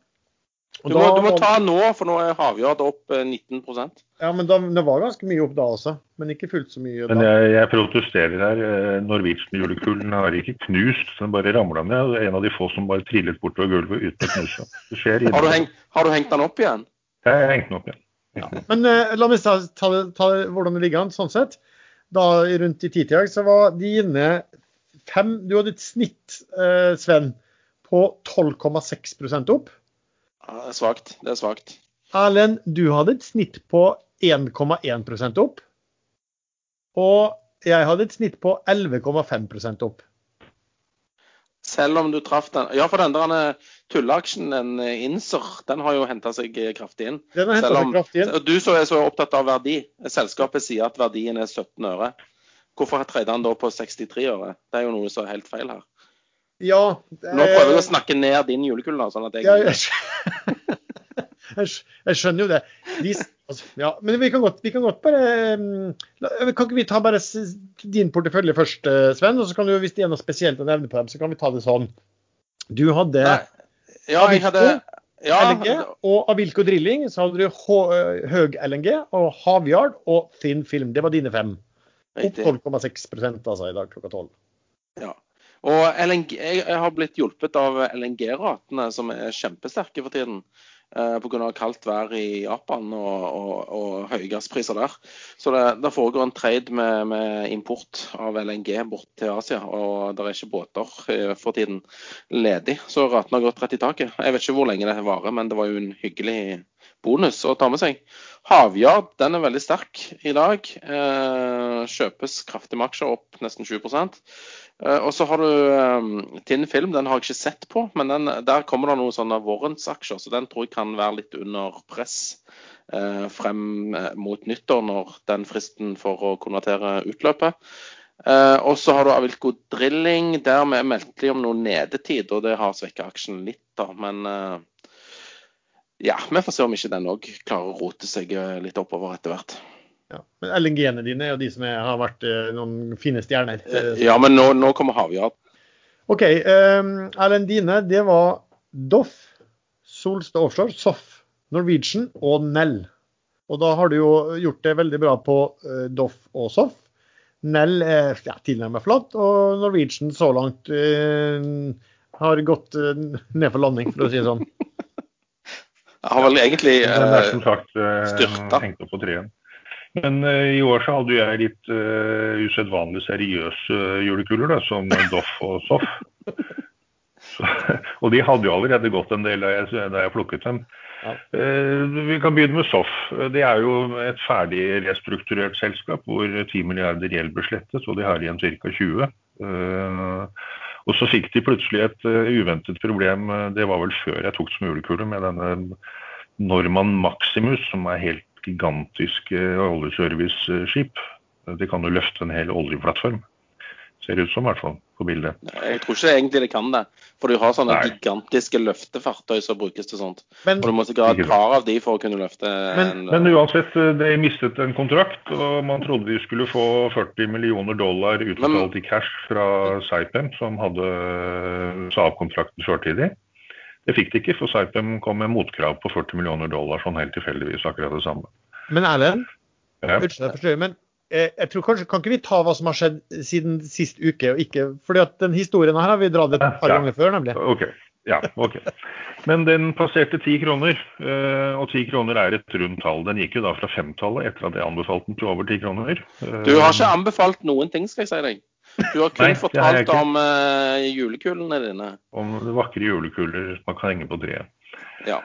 Du må, da du må ta nå, for nå er havjorda opp eh, 19% Ja, men da, det var ganske mye opp da også. Men ikke fullt så mye Men da. jeg, jeg protesterer her. Eh, Norwegian-julekulen har ikke knust, den bare ramla ned. Det er En av de få som bare trillet bortover gulvet uten å knuse. Det skjer Har du, innimellom. heng, har du hengt den opp igjen? Jeg har hengt den opp igjen. Men uh, la meg ta, ta, ta hvordan det ligger an, sånn sett. Da rundt i titida så var dine fem Du hadde et snitt, uh, Sven, på 12,6% opp. Ja, det er svakt. Det er svakt. Erlend, du hadde et snitt på 1,1% opp. Og jeg hadde et snitt på 11,5% opp. Selv om du traff den Ja, for den der tulleaksjen, den eh, Inser, den har jo henta seg eh, kraftig inn. Den har henta seg kraftig inn. du som er så opptatt av verdi, selskapet sier at verdien er 17 øre. Hvorfor trader han da på 63 øre? Det er jo noe som er helt feil her. Ja, Nå prøver jeg eh, å snakke ned din julekule, da, sånn at jeg Ja, jeg, skjønner (laughs) jo det. De, altså, ja, men vi kan, godt, vi kan godt bare mm, Kan ikke vi ta bare din portefølje først, eh, Sven? Og så kan du, hvis det er noe spesielt å nevne på dem, så kan vi ta det sånn. Du hadde Nei. Ja, jeg hadde ja, LNG og Avilco Drilling. Så hadde du eh, høg LNG og Havyard og Thin Film. Det var dine fem. Opp riktig. 12,6 altså i dag klokka 12. Ja. Og LNG, jeg, har blitt hjulpet av LNG-ratene, som er kjempesterke for tiden. Eh, Pga. kaldt vær i Japan og, og, og høye gasspriser der. Så det, det foregår en trade med, med import av LNG bort til Asia. Og det er ikke båter eh, for tiden ledig. Så ratene har gått rett i taket. Jeg vet ikke hvor lenge det varer, men det var jo en hyggelig bonus å ta med seg. Havyard den er veldig sterk i dag. Eh, kjøpes kraftig med aksjer, opp nesten 20 Eh, og så har du eh, Tinn Film, den har jeg ikke sett på, men den, der kommer det noen sånne warrants-aksjer, så den tror jeg kan være litt under press eh, frem eh, mot nyttår, når den fristen for å konvertere utløper. Eh, og så har du Avilco Drilling. Der vi meldte om noe nedetid, og det har svekka aksjen litt, da. Men eh, ja, vi får se om ikke den òg klarer å rote seg eh, litt oppover etter hvert. Ja. Men LNG-ene dine er jo de som er, har vært eh, noen fine stjerner. Eh, Ja, men nå, nå kommer Havyard. OK. Um, Erlend Dine, det var Doff, Solstad Offshore, Soff, Norwegian og Nell. Og da har du jo gjort det veldig bra på uh, Doff og Soff. Nell er ja, tilnærmet flatt, og Norwegian så langt uh, har gått uh, ned for landing, for å si det sånn. Jeg har vel egentlig Den er eh, som sagt eh, styrta. hengt opp på treen. Men eh, i år så hadde jeg litt uh, usedvanlig seriøse eh, julekuler, da, som (laughs) Doff og Soff. Så, og de hadde jo allerede gått en del da jeg, da jeg plukket dem. Ja. Eh, vi kan begynne med Soff. Det er jo et ferdig restrukturert selskap hvor 10 milliarder gjeld ble slettet, og de har igjen ca. 20. Eh, og så fikk de plutselig et eh, uventet problem, eh, det var vel før jeg tok som julekule, med denne Norman Maximus, som er helt gigantisk eh, oljeserviceskip. Det kan jo løfte en hel oljeplattform. Ser ut som, i hvert fall, på bildet. Jeg tror ikke egentlig det kan det. For du har sånne Nei. gigantiske løftefartøy som brukes til sånt. Men, Og du må sikkert ha et par av de for å kunne løfte Men- en Men uansett, eh, de mistet en kontrakt, og man trodde de skulle få 40 millioner dollar utbetalt i cash fra Saipem, som hadde eh, sa opp kontrakten førtidig. Det fikk de ikke, for Saipem kom med motkrav på 40 millioner dollar, sånn helt tilfeldigvis akkurat det samme. men Erlend, Ja. unnskyld jeg forstyrrer, men jeg tror kanskje, kan ikke vi ta hva som har skjedd siden sist uke? og ikke, fordi at den historien her har vi dratt et par Ja. ganger før, nemlig. Ok, ja, ok. Men den passerte ti kroner, eh, og ti kroner er et rundt tall. Den gikk jo da fra femtallet etter at jeg anbefalte den til over ti kroner. Eh, Du har ikke anbefalt noen ting, skal jeg si deg. Du har kun Nei, fortalt om eh, julekulene dine. Om vakre julekuler man kan henge på treet. Ja.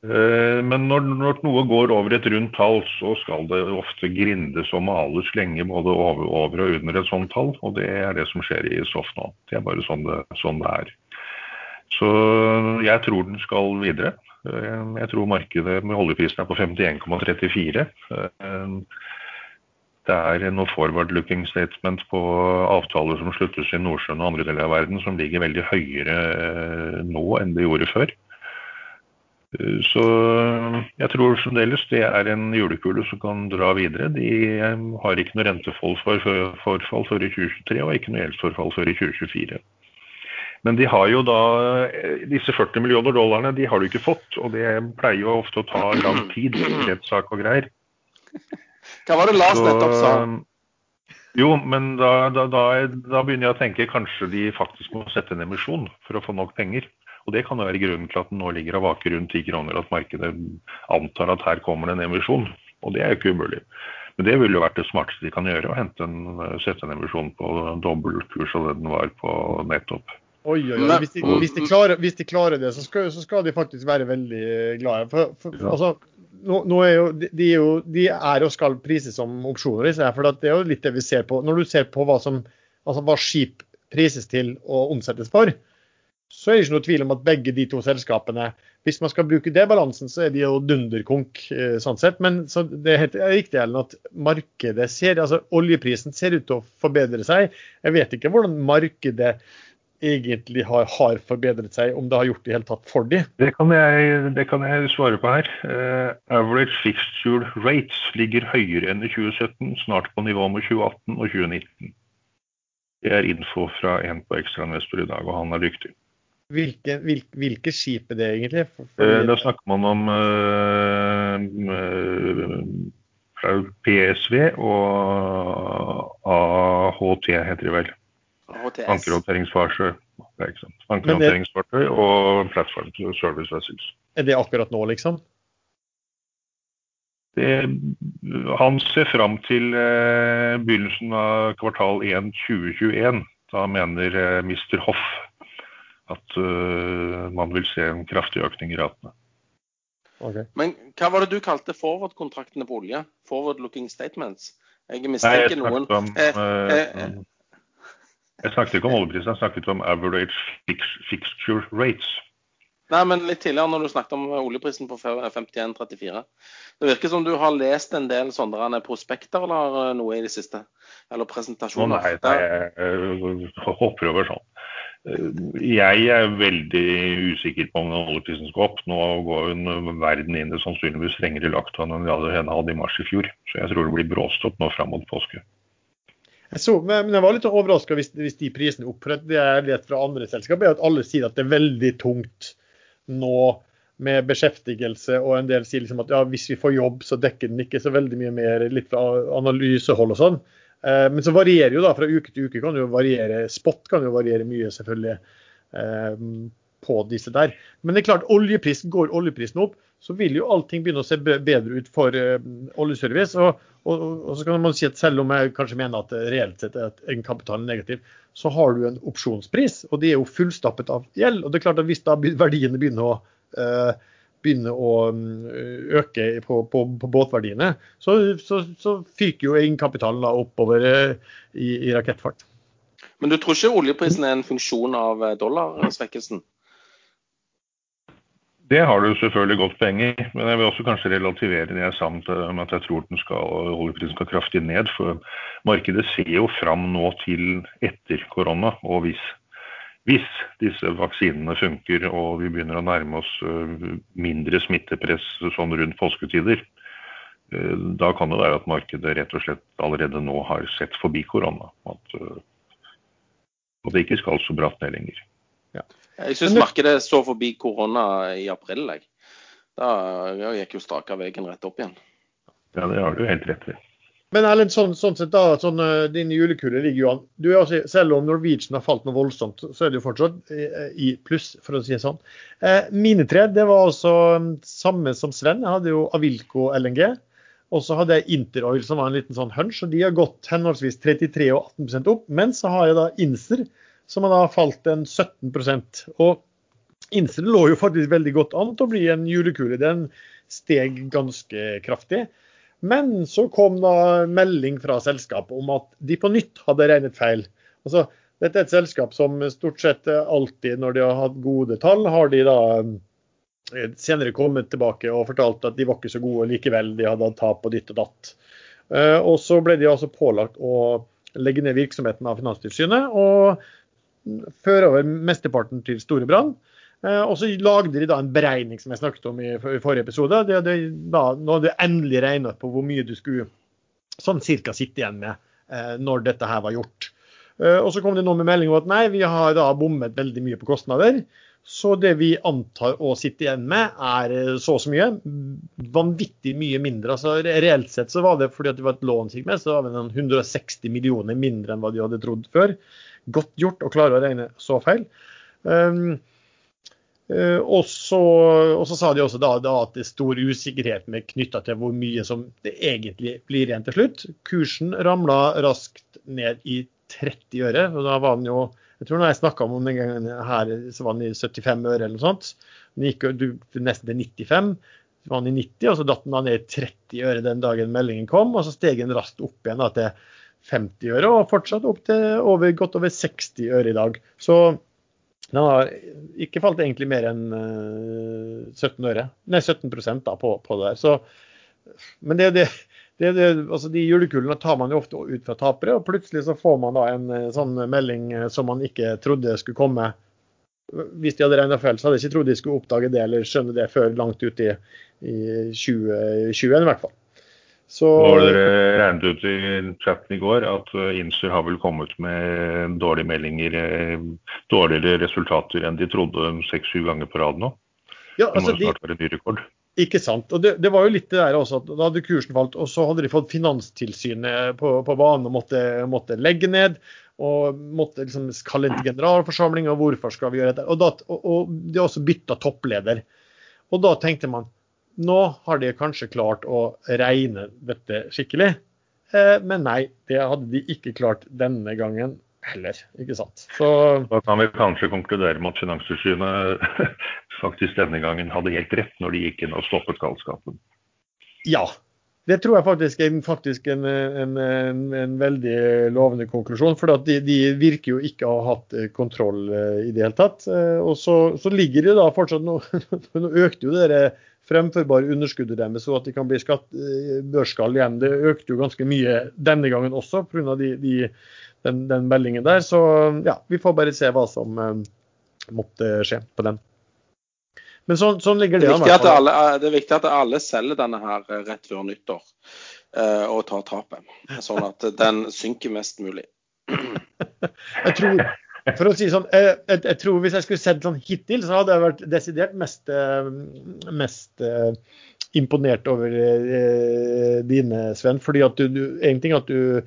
Eh, Men når, når noe går over et rundt tall, så skal det ofte grindes og males lenge både over, over og under et sånt tall. Og det er det som skjer i SOF nå. Det er bare sånn det, sånn det er. Så jeg tror den skal videre. Eh, Jeg tror markedet med oljeprisen er på 51,34. Eh, Det er noe forward-looking statement på avtaler som sluttes i Nordsjøen og andre deler av verden, som ligger veldig høyere nå enn det gjorde før. Eh, Så jeg tror fremdeles det er en julekule som kan dra videre. De eh, har ikke noe renteforfall for, forfall før i 2023 og ikke noe gjeldsforfall før i 2024. Men de har jo da eh, disse 40 millioner dollarene de har du ikke fått, og det pleier jo ofte å ta lang tid, rettssak og greier. Hva var det Lars Så, nettopp sa? Jo, men da, da, da, da begynner jeg å tenke kanskje de faktisk må sette en emisjon for å få nok penger. Og det kan jo være grunnen til at den nå ligger og vaker rundt 10 kroner, at markedet antar at her kommer det en emisjon. Og det er jo ikke umulig. Men det ville jo vært det smarteste de kan gjøre, å hente en, sette en emisjon på dobbel kurs av det den var på nettopp. Oi, oi, oi. Hvis de, hvis, de klarer, hvis de klarer det, så skal, så skal de faktisk være veldig glade. For, for, Ja. altså, nå, nå er jo, de, de er jo, de er og skal prises som opsjoner, disse her, for det er jo litt det vi ser på. Når du ser på hva, som, altså hva skip prises til og omsettes for, så er det ikke noe tvil om at begge de to selskapene Hvis man skal bruke det balansen, så er de jo dunderkonk, eh, sånn sett. Men så det er helt riktig Ellen, at markedet ser altså Oljeprisen ser ut til å forbedre seg. Jeg vet ikke hvordan markedet egentlig har, har forbedret seg, om det har gjort det i hele tatt for de. Det kan jeg, det kan jeg svare på her. Uh, average fixture rates ligger høyere enn i 2017, snart på nivå med 2018 og 2019. Det er info fra en på ekstrainvestor i dag, og han er dyktig. Hvilke, hvil, hvilke skip er det egentlig? For, Eh, da snakker man om uh, eh, PSV og AHT, heter det vel. Ankerhåndteringsfartøy. Er Ankerhåndteringsfartøy og platform service vessels. er det akkurat nå, liksom? Det, han ser fram til uh, begynnelsen av kvartal 1 2021. Da mener uh, Mr. Hoff at eh, man vil se en kraftig økning i ratene. Okay. Men hva var det du kalte forward-kontraktene på olje? Forward-looking statements? Jeg Nei, jeg mistenker noen om Eh, eh, eh, Jeg snakket ikke om oljeprisen, jeg snakket om average fix, fixture rates. Nei, men litt tidligere når du snakket om oljeprisen på 51,34. Det virker som du har lest en del sånne prospekter eller noe i det siste? Eller Å presentasjoner? nei, nei, jeg eh, hopper over sånn. Jeg er veldig usikker på om den oljeprisen skal opp. Nå går hun verden inn i sannsynligvis strengere lockdown enn vi hadde hadde i mars i fjor. Så jeg tror det blir bråstopp nå fram mot påske. Jeg så, men men jeg var litt overraska hvis, hvis de prisene opp. For det jeg vet fra andre selskaper, er at alle sier at det er veldig tungt nå med beskjeftigelse, og en del sier liksom at ja, hvis vi får jobb, så dekker den ikke så veldig mye mer, litt fra analysehold og sånn. Eh, men så varierer jo da fra uke til uke, kan jo variere, spot kan jo variere mye selvfølgelig eh, på disse der. Men det er klart, oljeprisen, går oljeprisen opp, så vil jo allting begynne å se bedre ut for eh, oljeservice. Og, og, og så kan man si at selv om jeg kanskje mener at reelt sett er negativ, så har du en opsjonspris, og de er jo fullstappet av gjeld. Og det er klart at hvis da verdiene begynner å eh, begynner å mm, øke på, på, på båtverdiene, så, så, så fyker jo egenkapitalen da oppover i, i rakettfart. Men du tror ikke oljeprisen er en funksjon av dollarsvekkelsen? Det har du selvfølgelig godt poeng i, men jeg vil også kanskje relativere det jeg sa om at jeg tror den skal, oljeprisen skal kraftig ned. For markedet ser jo fram nå til etter korona. Og hvis, hvis disse vaksinene funker og vi begynner å nærme oss øh, mindre smittepress sånn rundt påsketider, øh, da kan det være at markedet rett og slett allerede nå har sett forbi korona. At, øh, at det ikke skal så bratt ned lenger. Jeg syns markedet så forbi korona i april. Jeg. Da da gikk jo staka veien rett opp igjen. Ja, det har du helt rett i. Men Erlend, sånn, sånn sett da, sånn, eh, din julekule ligger jo an. Du er altså, selv om Norwegian har falt noe voldsomt, så er det jo fortsatt eh, i pluss, for å si det sånn. Eh, mine tre det var altså mm, samme som Sven. Jeg hadde jo Avilco LNG. Og så hadde jeg Interoil, som var en liten sånn hunch. og De har gått henholdsvis 33 og 18% opp. Men så har jeg da Inser, som har da falt en 17% Og Inser lå jo faktisk veldig godt an til å bli en julekule. Den steg ganske kraftig. Men så kom da melding fra selskapet om at de på nytt hadde regnet feil. Altså, dette er et selskap som stort sett alltid når de har hatt gode tall, har de da eh, senere kommet tilbake og fortalt at de var ikke så gode likevel, de hadde hatt tap og ditt og datt. Eh, Og så ble de altså pålagt å legge ned virksomheten av Finanstilsynet og føre over mesteparten til Storebrand. Eh, Og så lagde de da en beregning som jeg snakket om i i forrige episode. Det, det, da, nå hadde de endelig regnet på hvor mye du skulle sånn cirka sitte igjen med eh, når dette her var gjort. Eh, og så kom det nå med melding om at nei, vi har da bommet veldig mye på kostnader. Så det vi antar å sitte igjen med, er eh, så og så mye. Vanvittig mye mindre. altså Reelt sett så var det fordi det var et lån med, så var det noen 160 millioner mindre enn hva de hadde trodd før. Godt gjort å klare å regne så feil. Um, og, så, og så sa de også da, da at det er stor usikkerhet med knytta til hvor mye som det egentlig blir igjen til slutt. Kursen ramla raskt ned i 30 øre. og da var den jo jeg tror når jeg snakka om den gangen her, så var den i 75 øre eller noe sånt. Den gikk jo nesten til 95. Så var den i 90, og så datt den da ned i 30 øre den dagen meldingen kom. Og så steg den raskt opp igjen da til 50 øre, og fortsatt opp til over, godt over 60 øre i dag. Så den har ikke falt egentlig mer enn eh, 17 øre. Nei, 17 da på, på det der. Så, men det, det, det, det, altså de julekulene tar man jo ofte ut fra tapere, og plutselig så får man da en eh, sånn melding eh, som man ikke trodde skulle komme. Hvis de hadde regna feil, så hadde jeg ikke trodd de skulle oppdage det eller skjønne det før langt ut i, i 2021 i hvert fall. Så har dere regnet ut i chatten i går at Insur Inser har vel kommet med dårlige meldinger, eh, dårligere resultater enn de trodde seks-sju ganger på rad nå. ja, Det må altså snart være ny rekord. Ikke sant. Og det, det var jo litt det der også, at da hadde kursen falt, og så hadde de fått Finanstilsynet på, på banen og måtte, måtte legge ned. Og måtte liksom kalle inn til generalforsamling, og hvorfor skal vi gjøre dette? Og, da, og, og de har også bytta toppleder. Og da tenkte man nå har de kanskje klart å regne dette skikkelig. Eh, men nei, det hadde de ikke klart denne gangen heller. Ikke sant. Så Da kan vi kanskje konkludere med at Finanstilsynet (laughs) faktisk denne gangen hadde helt rett når de gikk inn og stoppet galskapen. Ja. Det tror jeg faktisk er faktisk en, en, en, en veldig lovende konklusjon. For de, de, virker jo ikke å ha hatt eh, kontroll eh, i det hele tatt. Og så, så ligger det da fortsatt Nå, (laughs) nå økte jo det fremførbare underskuddet deres, så at de kan bli skatt, børsskall igjen. Det økte jo ganske mye denne gangen også pga. De, de, den, den meldingen der. Så ja, vi får bare se hva som måtte skje på den. Men sånn, sånn ligger det, det, an, alle, det er viktig at alle selger denne her eh, rett før nyttår uh, og tar tapet. Sånn at den synker mest mulig. (laughs) jeg tror, for å si sånn, jeg, jeg, jeg, tror Hvis jeg skulle sett sånn hittil, så hadde jeg vært desidert mest, eh, mest imponert over dine, Sven. fordi at du, du, En ting at du,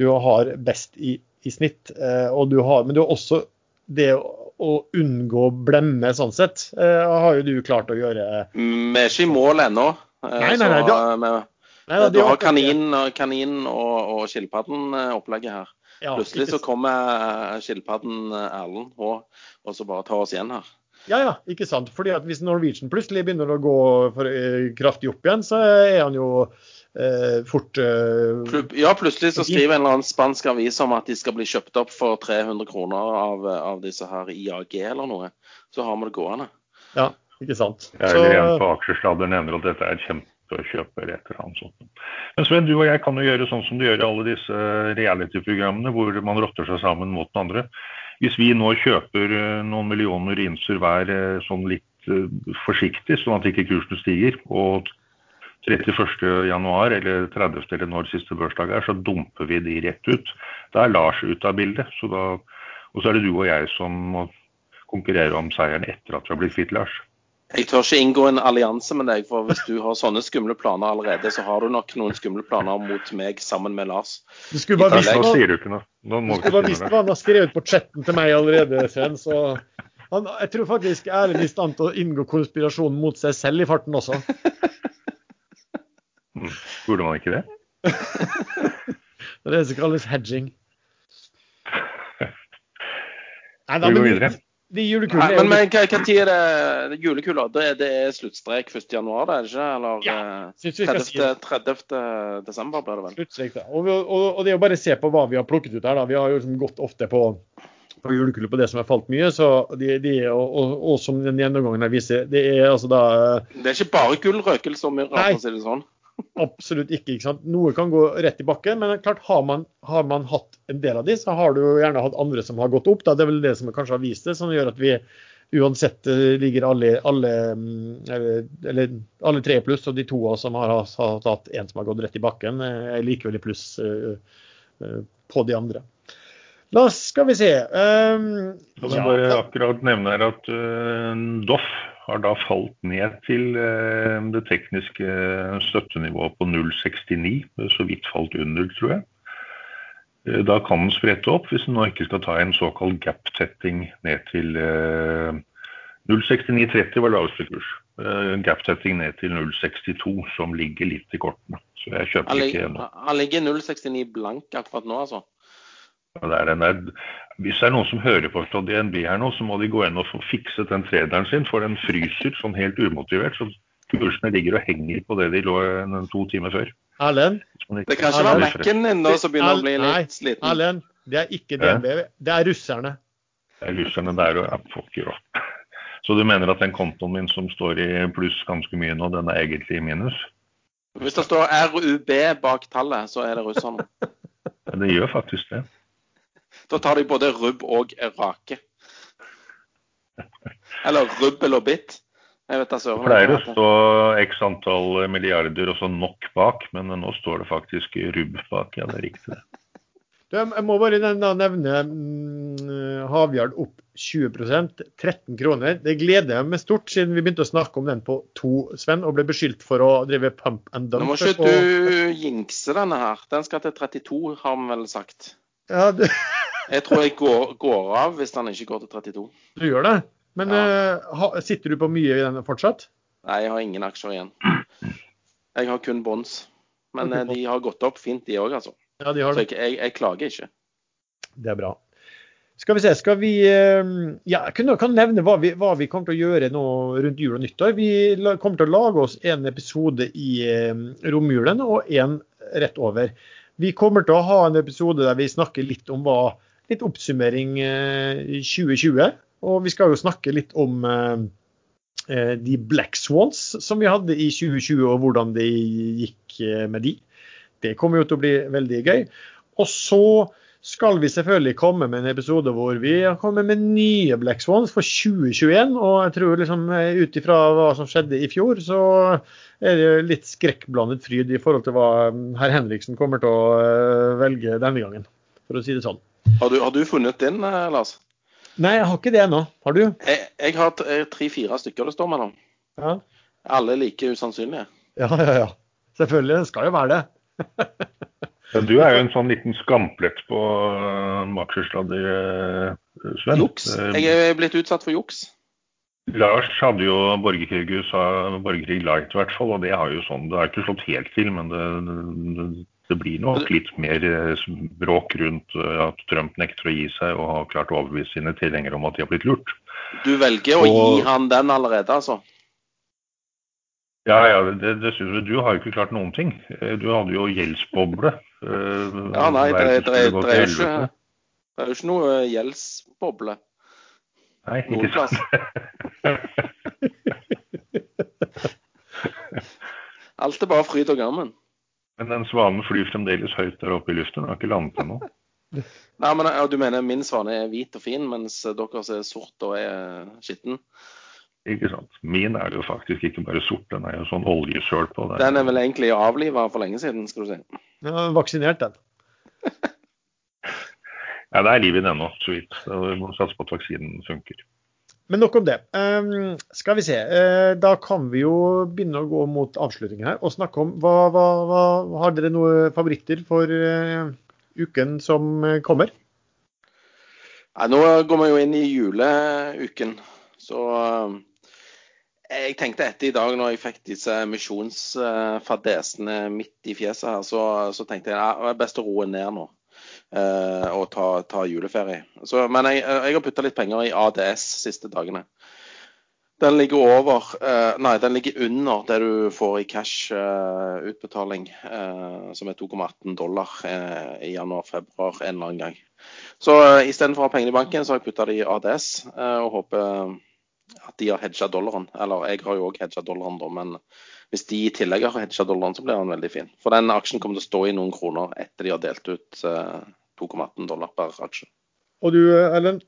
du har best i, i snitt, og du har, men du har også det å unngå blemme, sånn sett, har jo du klart å gjøre. Vi er ikke i mål ennå. Nei, nei, nei, så, nei, nei da, du har kanin, kanin og, og skilpadden-opplegget her. Ja, Plutselig så kommer skilpadden Erlend og, og så bare tar oss igjen her. Ja, ja, ikke sant. Fordi at Hvis Norwegian plutselig begynner å gå for, kraftig opp igjen, så er han jo eh, fort eh, Ja, plutselig så skriver en eller annen spansk avis om at de skal bli kjøpt opp for 300 kroner av, av disse her IAG eller noe. Så har vi det gående. Ja, ikke sant. Ja, eller igjen på aksjestader nevner at dette er kjempekjøp eller et eller annet sånt. Men Sven, du og jeg kan jo gjøre sånn som du gjør i alle disse reality-programmene hvor man rotter seg sammen mot den andre. Hvis vi nå kjøper eh, noen millioner inser hver eh, sånn litt forsiktig, sånn at ikke kursen stiger, og 31.1 eller 30. eller når siste børsdag er, så dumper vi de rett ut. Da er Lars ute av bildet. Så da, og så er det du og jeg som må konkurrere om seieren etter at vi har blitt kvitt Lars. Jeg tør ikke inngå en allianse med deg, for hvis du har sånne skumle planer allerede, så har du nok noen skumle planer mot meg sammen med Lars. Du skulle bare visst hva, sier du ikke noe. Du skulle bare visst hva han har skrevet på chatten til meg allerede, Sven. Så han, jeg tror faktisk Erlend er i stand til å inngå konspirasjon mot seg selv i farten også. Burde man ikke det? (laughs) det er det som kalles hedging. Nei, da, vi går videre. De julekulene Nei, men, men hva, hva tid er det julekula? Det, det er sluttstrek 1.1., det er det ikke? Eller ja, 30. Si 30. desember blir det vel? Sluttstrek, da. Og, og, og, det er jo bare å se på hva vi har plukket ut her. da. Vi har jo liksom gått ofte på, på julekule på det som har falt mye. så de, de, og, og, som den gjennomgangen her viser, det er altså da Det er ikke bare gullrøkelse og myrra, for å si det sånn? Absolutt ikke. ikke sant? Noe kan gå rett i bakken, men klart har man, har man, hatt en del av de, så har du jo gjerne hatt andre som har gått opp. Da. Det er vel det som kanskje har vist det, som gjør at vi uansett eh, ligger alle, alle, mm, eller, alle tre i pluss, og de to som har, har hatt en som har gått rett i bakken, eh, er likevel i pluss uh, på de andre. La oss, skal vi se um, Jeg vil bare akkurat nevne her at uh, Doff har da falt ned til uh, det tekniske støttenivået på 0,69. Så vidt falt under, tror jeg. Da kan den sprette opp hvis den nå ikke skal ta en såkalt gap-tetting ned til 0,69,30 var laveste kurs. Gap-tetting ned til 0,62, som ligger litt i kortene. Så jeg kjøper ikke ennå. Han ligger 0,69 blank akkurat nå, altså? Det der, hvis det er noen som hører på fra DNB her nå, så må de gå inn og få fikset den trederen sin, for den fryser sånn helt umotivert. så Kursene ligger og henger på det de lå to timer før. Erlend? Det kan ikke være Mac-en din nå som begynner å bli litt sliten. Erlend, det er ikke DNB, det er russerne. Det er russerne der og ja, pokker òg. (laughs) Så du mener at den kontoen min som står i pluss ganske mye nå, den er egentlig i minus? Hvis det står RUB bak tallet, så er det russerne. (laughs) det gjør faktisk det. Da tar de både rubb og rake. Eller rubbel og bitt. Jeg vet altså, det pleier å stå x antall milliarder og så nok bak, men nå står det faktisk rubb bak. Ja, det er riktig. Jeg må bare nevne mm, Havjard opp 20% 13 kroner. Det gleder jeg meg stort, siden vi begynte å snakke om den på to, Sven, og ble beskyldt for å drive pump and dump. Nå må ikke du jinxe denne her. Den skal til 32, har vi vel sagt. Ja, det... (laughs) Jeg tror jeg går, går, av hvis han ikke går til 32. Du gjør det? Men ja. uh, sitter du på mye i den fortsatt? Nei, jeg har ingen aksjer igjen. Jeg har kun bonds. Men uh, de har gått opp fint, de òg, altså. Ja, de har Så jeg, jeg, jeg, klager ikke. Det er bra. Skal vi se, skal vi eh, Ja, jeg kan nevne hva vi, hva vi kommer til å gjøre nå rundt jul og nyttår. Vi kommer til å lage oss en episode i eh, romjulen og en rett over. Vi kommer til å ha en episode der vi snakker litt om hva Litt oppsummering eh, i 2020. Og vi skal jo snakke litt om eh, eh, de Black Swans som vi hadde i 2020, og hvordan det gikk eh, med de. Det kommer jo til å bli veldig gøy. Og så skal vi selvfølgelig komme med en episode hvor vi har kommet med nye Black Swans for 2021. Og jeg tror liksom eh, ut ifra hva som skjedde i fjor, så er det litt skrekkblandet fryd i forhold til hva eh, herr Henriksen kommer til å eh, velge denne gangen, for å si det sånn. Har du, har du funnet din, eh, Lars? Nei, jeg har ikke det ennå. Har du? Jeg, jeg har tre-fire stykker det står mellom. Ja, Alle like usannsynlige. ja, ja. ja. Selvfølgelig. Det skal jo være det. (laughs) Du er jo en sånn liten skamplett på uh, Makersladder, uh, Sven. Juks. Eh, Jeg er blitt utsatt for juks. Lars hadde jo borgerkrig i USA, borgerkrig light i hvert fall, og det har jo sånn, det har ikke slått helt til, men det, det, det blir nok litt mer eh, bråk rundt eh, at Trump nekter å gi seg og har klart å overbevise sine tilhengere om at de har blitt lurt. Du velger å Og- gi han den allerede, altså? Ja, ja, det, det synes jeg. Du har jo ikke klart noen ting. Eh, Du hadde jo gjeldsboble. Ja, nei, det, det, det, det, er jo ikke, det er jo ikke noe gjeldsboble. Nei, ikke sant. (laughs) Alt er bare fryd og gammen. Men den svanen flyr fremdeles høyt der oppe i luften. Den har ikke landet ennå. (laughs) Nei, men ja, Du mener min svane er hvit og fin, mens deres er sort og er skitten? Ikke sant. Min er jo faktisk ikke bare sort, den er jo sånn oljesøl på. Den. Den er vel egentlig avliva for lenge siden, skal du si. Ja, vaksinert, den. (laughs) Ja, det er liv i den ennå, så vidt. Vi må satse på at vaksinen funker. Men nok om det. Um, skal vi se. Uh, da kan vi jo begynne å gå mot avslutningen her og snakke om hva, hva, hva Har dere noen favoritter for uh, uken som eh, kommer? Nei, nå går vi jo inn i juleuken, så uh, jeg tenkte etter i dag når jeg fikk disse misjonsfadesene midt i fjeset her, så, så tenkte jeg ja, det er best å roe ned nå. Eh, og ta, ta juleferie. Så, men jeg, jeg har putta litt penger i ADS siste dagene. Den ligger over eh, Nei, den ligger under det du får i cash-utbetaling, som er 2,18 dollar eh, i januar-februar en eller annen gang. Så eh, istedenfor å ha pengene i banken, så har jeg putta det i ADS eh, og håper at de har hedga dollaren. Eller jeg har jo òg hedga dollaren, da, men hvis de i tillegg har hedga dollaren, så blir den veldig fin. For den aksjen kommer til å stå i noen kroner etter de har delt ut eh, 2,18 dollar per aksje. Og du, Ellen?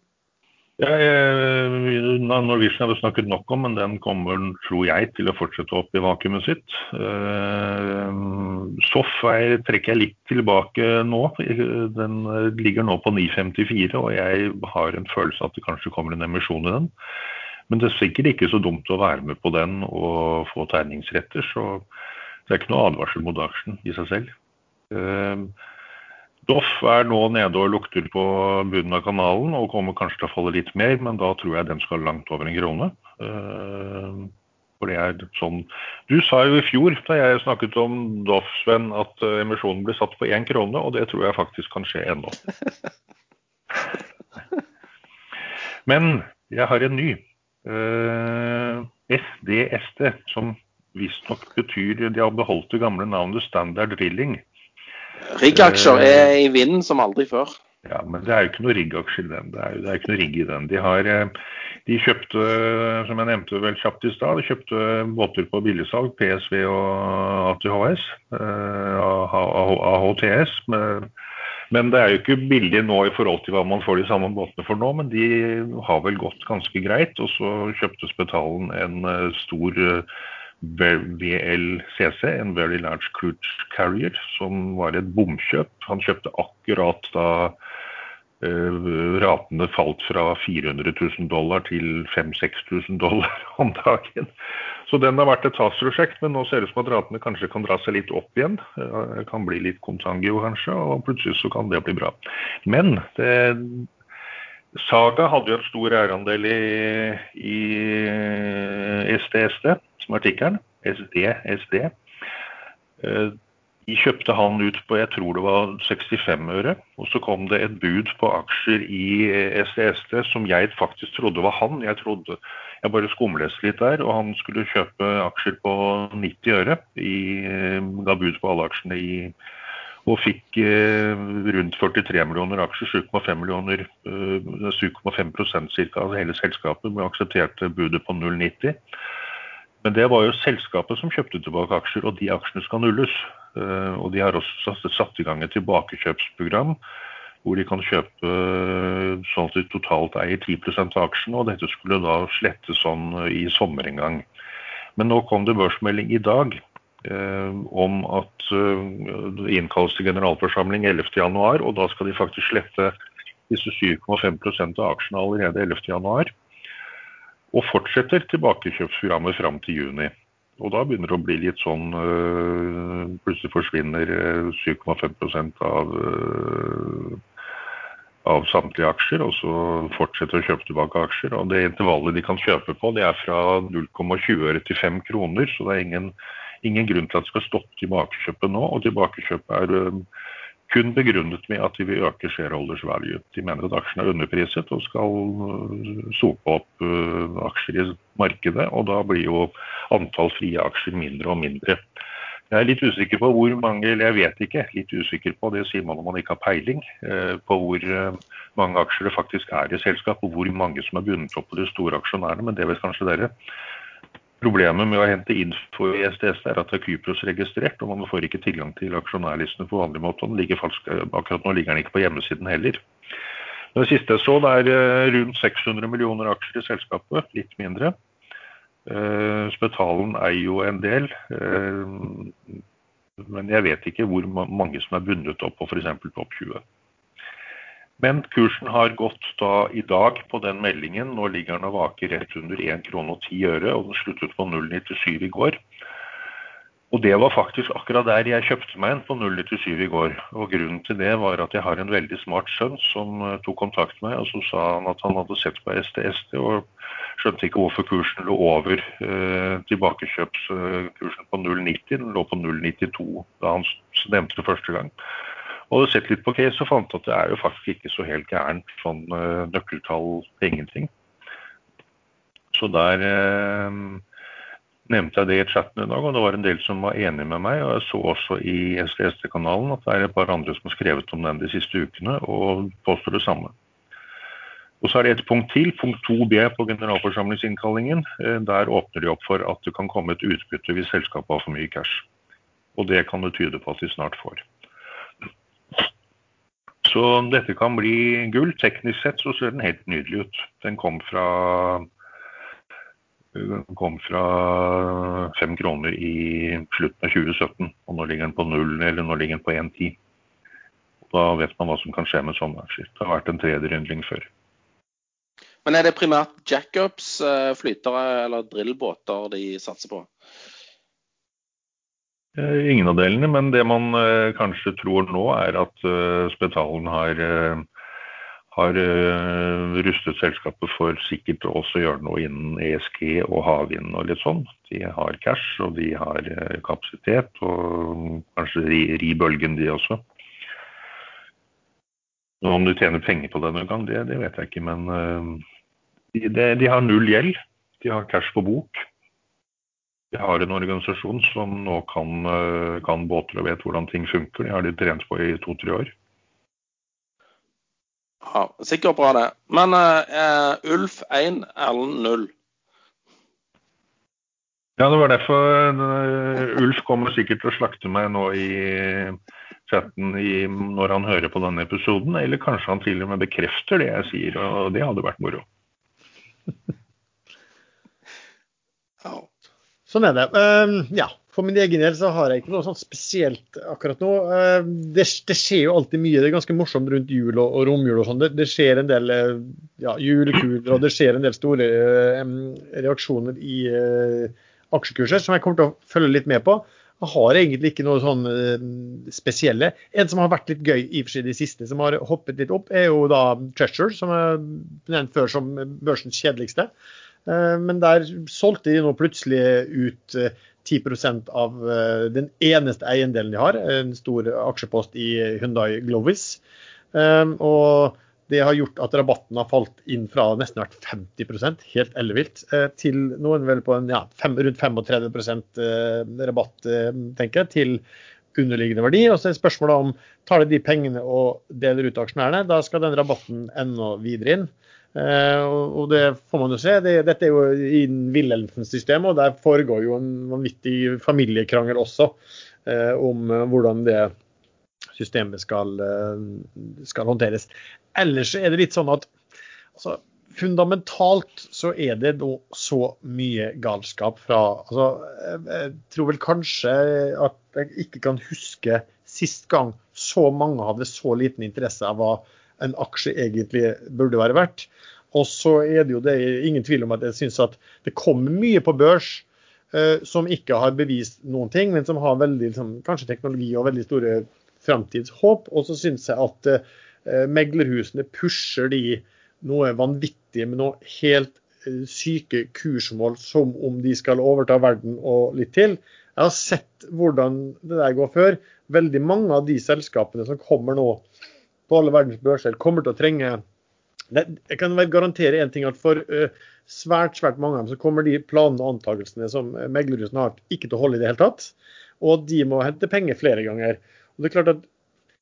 Ja, jeg- Norwegian vi snakket nok om, men den kommer, tror jeg, til å fortsette opp i vakuumet sitt. SOF er, trekker jeg litt tilbake nå. Den ligger nå på 9,54, og jeg har en følelse at det kanskje kommer en emisjon i den. Men det er sikkert ikke så dumt å være med på den og få tegningsretter, så det er ikke noe advarsel mot aksjen i seg selv. Eh, Doff er nå nede og lukter på bunnen av kanalen og kommer kanskje til å falle litt mer, men da tror jeg den skal langt over en krone. Eh, For det er sånn Du sa jo i fjor da jeg snakket om Doff, Sven, at eh, emisjonen ble satt på én krone, og det tror jeg faktisk kan skje ennå. (laughs) Men jeg har en ny. Eh, SDSD, som visstnok betyr De har beholdt det gamle navnet Standard Drilling. Riggaksjer er i vinden som aldri før. Ja, men det er jo ikke noe rigg-aksje i den. Det er, jo- det er ikke noe rigg i den. De, har, eh, de kjøpte, som jeg nevnte vel kjapt i stad, de kjøpte båter på billigsalg, PSV og ATHS, eh, AHTS. Men, men det er jo ikke billig nå i forhold til hva man får de samme båtene for nå, men de har vel gått ganske greit. Og så kjøpte Spetalen en eh, stor eh, VLCC, en Very Large Cruise Carrier, som var et bomkjøp. Han kjøpte akkurat da ratene falt fra 400 000 dollar til 5000-6000 dollar (laughs) om dagen. Så den har vært et tapsprosjekt, men nå ser det ut som at ratene kanskje kan dra seg litt opp igjen. Eh, Det kan bli litt kontangio kanskje, og plutselig så kan det bli bra. Men det, Saga hadde jo en stor eierandel i, i SDSD, som artikkelen. SD, SD. Eh, kjøpte han ut på jeg tror det var 65 øre. Og så kom det et bud på aksjer i SDST som jeg faktisk trodde var han. Jeg trodde, jeg bare skumleste litt der, og han skulle kjøpe aksjer på 90 øre. I, ga bud på alle aksjene i og fikk eh, rundt 43 millioner aksjer, 7,5 millioner, eh, 7,5 ca. av hele selskapet, med aksepterte budet på 0,90. Men det var jo selskapet som kjøpte tilbake aksjer, og de aksjene skal nulles. Eh, og de har også satt i gang et tilbakekjøpsprogram hvor de kan kjøpe eh, sånn at de totalt eier 10 av aksjene. Og dette skulle da slettes sånn i sommer en gang. Men nå kom det børsmelding i dag eh, om at det innkalles til generalforsamling 11.1, og da skal de faktisk slette disse 7,5% av aksjene allerede 11.1 og fortsetter tilbakekjøpsprogrammet fram til juni. Og da begynner det å bli litt sånn øh, Plutselig forsvinner 7,5% øh, av, øh, av samtlige aksjer, og så fortsetter å kjøpe tilbake aksjer. Og det intervallet de kan kjøpe på, det er fra 0,20 øre til 5 kroner. Så det er ingen, ingen grunn til at det skal stoppe tilbakekjøpet nå. Og tilbakekjøpet er kun begrunnet med at de vil øke shareholders value. De mener at aksjene er underpriset og skal øh, sope opp øh, aksjer i markedet. Og da blir jo antall frie aksjer mindre og mindre. Jeg er litt usikker på hvor mange, eller jeg vet ikke, litt usikker på, det sier man når man ikke har peiling, øh, på hvor mange aksjer det faktisk er i selskapet, og hvor mange som er bundet opp på de store aksjonærene, men det vet kanskje dere. Problemet med å hente info i SDS er at det er Kypros-registrert, og man får ikke tilgang til aksjonærlistene på vanlig måte. Falsk, akkurat nå ligger den ikke på hjemmesiden heller. Det siste jeg så, det er eh, rundt 600 millioner aksjer i selskapet, litt mindre. Eh, Spetalen eier jo en del, eh, men jeg vet ikke hvor mange som er bundet opp på f.eks. topp 20. Men kursen har gått da i dag på den meldingen. Nå ligger den og vaker rett under 1 krone og 10 øre, og den sluttet på 0,97 i går. Og det var faktisk akkurat der jeg kjøpte meg en på 0,97 i går. Og grunnen til det var at jeg har en veldig smart sønn som eh, tok kontakt med meg, og så sa han at han hadde sett på STST og skjønte ikke hvorfor kursen lå over eh, tilbakekjøpskursen på 0,90. Den lå på 0,92 da han det første gang. Og hadde sett litt på case og fant at det er jo faktisk ikke så helt gærent sånn uh, nøkkeltall til ingenting. Så der uh, nevnte jeg det i chatten i dag, og det var en del som var enig med meg. Og jeg så også i SDSD-kanalen at det er et par andre som har skrevet om den de siste ukene, og påstår det samme. Og så er det et punkt til, punkt 2b på generalforsamlingsinnkallingen. Eh, der åpner de opp for at det kan komme et utbytte hvis selskapet har for mye cash. Og det kan det tyde på at de snart får. Så dette kan bli gull. Teknisk sett så ser den helt nydelig ut. Den kom fra kom fra fem kroner i slutten av 2017, og nå ligger den på null, eller nå ligger den på 1,10. Da vet man hva som kan skje med sånne aksjer. Det har vært en tredjeryndling før. Men er det primært jackups, eh, flytere eller drillbåter de satser på? Eh, ingen av delene, men det man eh, kanskje tror nå, er at eh, Spetalen har, har rustet selskapet for sikkert å gjøre noe innen ESG og havvind og litt sånn. De har cash og de har kapasitet, og kanskje ri, ri bølgen de også. Om du tjener penger på det noen gang, det, det, vet jeg ikke, men de, de har null gjeld. De har cash på bok. Vi har en organisasjon som nå kan, eh, kan båter og vet hvordan ting funker. De har de trent på i to-tre år. Ja, Sikkert bra, det. Men uh, Ulf 1, Erlend 0. Ja, det var derfor uh, Ulf kommer sikkert til å slakte meg nå i chatten i, når han hører på denne episoden. Eller kanskje han til og med bekrefter det jeg sier, og det hadde vært moro. (laughs) ja. Sånn er det. Uh, ja, For min egen del så har jeg ikke noe sånt spesielt akkurat nå. Uh, det, det, skjer jo alltid mye. Det er ganske morsomt rundt jul og, og romjul og sånn. Det, det, skjer en del uh, ja, julekuler og det skjer en del store eh, reaksjoner i aksjekurser som jeg kommer til å følge litt med på. Jeg har egentlig ikke noe sånn spesielle. En som har vært litt gøy i og for seg de siste, som har hoppet litt opp, er jo da Treasure, som er nevnt før som børsens kjedeligste. Eh, men der solgte de nå plutselig ut 10% av eh, den eneste eiendelen de har, en stor aksjepost i Hyundai Glovis. Og det har gjort at rabatten har falt inn fra nesten hvert 50% helt ellevilt, eh, til noen vel på en ja, fem, rundt 35 eh, rabatt, eh, tenker jeg, til underliggende verdi. Og så er spørsmålet om tar de de pengene og deler ut aksjonærene. Da skal den rabatten enda videre inn. Eh, og det får man jo se. Det, dette er jo i Wilhelmsen-systemet, og der foregår jo en vanvittig familiekrangel også eh, om hvordan det systemet skal, eh, skal, håndteres. Ellers er det litt sånn at altså, fundamentalt så er det da så mye galskap fra altså, Jeg tror vel kanskje at jeg ikke kan huske sist gang så mange hadde så liten interesse av hva en aksje egentlig burde være verdt. Og så er det jo det, ingen tvil om at jeg syns at det kommer mye på børs eh, som ikke har bevist noen ting, men som har veldig, liksom, kanskje teknologi og veldig store framtidshåp. Og så syns jeg at eh, meglerhusene pusher de noe vanvittig med noe helt eh, syke kursmål som om de skal overta verden og litt til. Jeg har sett hvordan det der går før. Veldig mange av de selskapene som kommer nå på alle verdens børser, kommer til å trenge Jeg kan vel garantere en ting, at for uh, svært svært mange av dem så kommer de planene og antakelsene som meglerhusene har, ikke til å holde i det hele tatt. Og de må hente penger flere ganger. Og det er klart at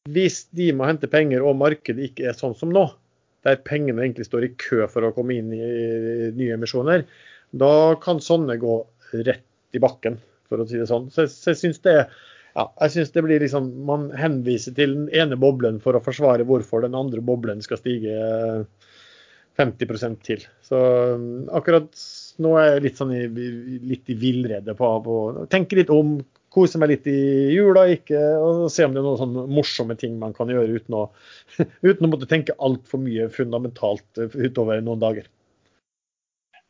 Hvis de må hente penger og markedet ikke er sånn som nå, der pengene egentlig står i kø for å komme inn i nye emisjoner, da kan sånne gå rett i bakken, for å si det sånn. Så så jeg synes det, ja, jeg synes det blir liksom Man henviser til den ene boblen for å forsvare hvorfor den andre boblen skal stige 50% til. Så um, akkurat nå er jeg litt sånn i, litt i villrede på, på Tenke litt om kose meg litt i jula ikke, og se om det er noen sånne morsomme ting man kan gjøre uten å, (laughs) uten å måtte tenke altfor mye fundamentalt utover noen dager.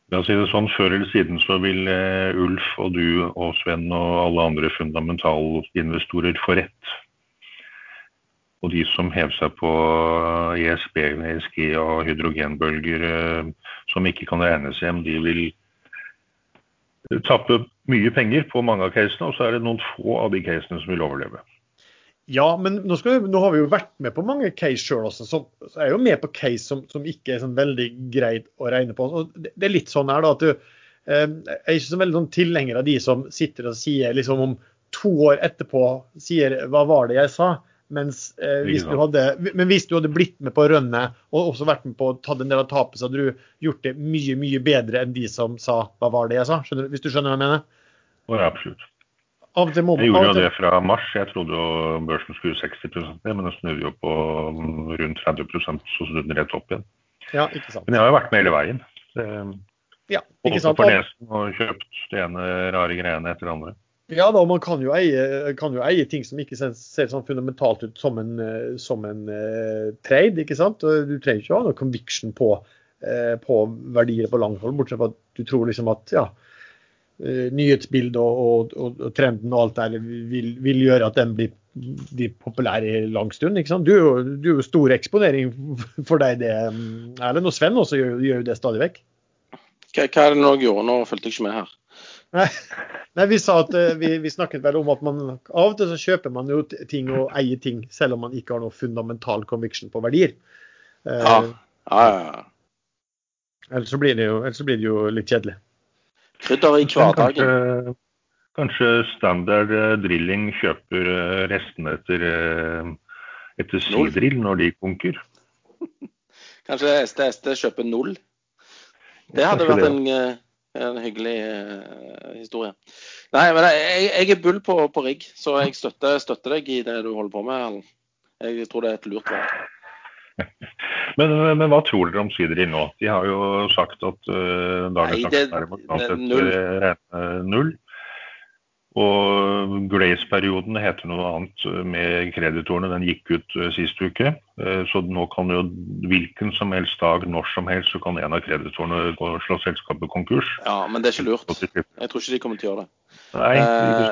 La oss si det sånn, Før eller siden så vil uh, Ulf og du og Sven og alle andre fundamentalinvestorer få rett. Og de som hever seg på ESB, ESG og hydrogenbølger uh, som ikke kan regnes hjem, de vil tappe mye penger på mange av casene, og så er det noen få av de casene som vil overleve. Ja, men nå, vi, nå har vi jo vært med på mange case sjøl også. Så, så er jeg jo med på case som, som ikke er sånn veldig greit å regne på. Det, det, er litt sånn her da, at du eh, er ikke så veldig sånn tilhenger av de som sitter og sier liksom om to år etterpå sier 'hva var det jeg sa'? Mens, eh, hvis hadde, men hvis du hadde blitt med på rønnet og også vært med på å ta en del av tapet, så hadde du gjort det mye mye bedre enn de som sa 'hva var det jeg sa'? Skjønner, hvis du skjønner hva jeg mener? Ja, absolutt. Må, jeg gjorde jo det fra mars. Jeg trodde jo børsen skulle 60 ned, men den snudde jo på mm, rundt 30 så snudde den rett opp igjen. Ja, ikke sant. Men jeg har jo vært med hele veien. Det, ja, ikke sant. på nesen og kjøpt det ene rare greiene etter det andre. Ja da, man kan jo, eie, kan jo eie, ting som ikke ser, sånn fundamentalt ut som en, som en uh, trade. ikke sant? Og du trenger ikke å ha noe conviction på, uh, på verdier på langt hold, bortsett fra at du tror liksom at ja, nyhetsbildet og, og, og, trenden og alt der vil, vil gjøre at den blir, blir populær i lang stund. ikke sant? Du, du er jo stor eksponering for deg, det, Erlend. Og Sven også gjør, gjør jo det stadig vekk. Hva, hva er det nå gjorde? Nå fulgte jeg ikke med her. Nei, nei, vi sa at uh, vi, vi, snakket vel om at man av og til så kjøper man jo ting og eier ting, selv om man ikke har noe fundamental conviction på verdier. Ja. Ja, ja, Ellers så, blir det jo, blir det jo litt kjedelig. Krydder i hverdagen. Kanskje, kanskje Standard uh, Drilling kjøper restene etter, etter sidrill når de konker? (laughs) Kanskje STST kjøper null? Det hadde vært en en hyggelig uh, historie. Nei, men jeg, jeg er bull på, på, rigg, så jeg støtter, støtter, deg i det du holder på med. Jeg tror det er et lurt valg. (laughs) Men, men, hva tror dere om Sidri nå? De har jo sagt at uh, dagens aksjer er ta et null. Og Grace-perioden heter noe annet med kreditorene. Den gikk ut sist uke. Så nå kan jo hvilken som helst dag, når som helst, så kan en av kreditorene gå og slå selskapet konkurs. Ja, men det er ikke lurt. Jeg tror ikke de kommer til å gjøre det. Nei,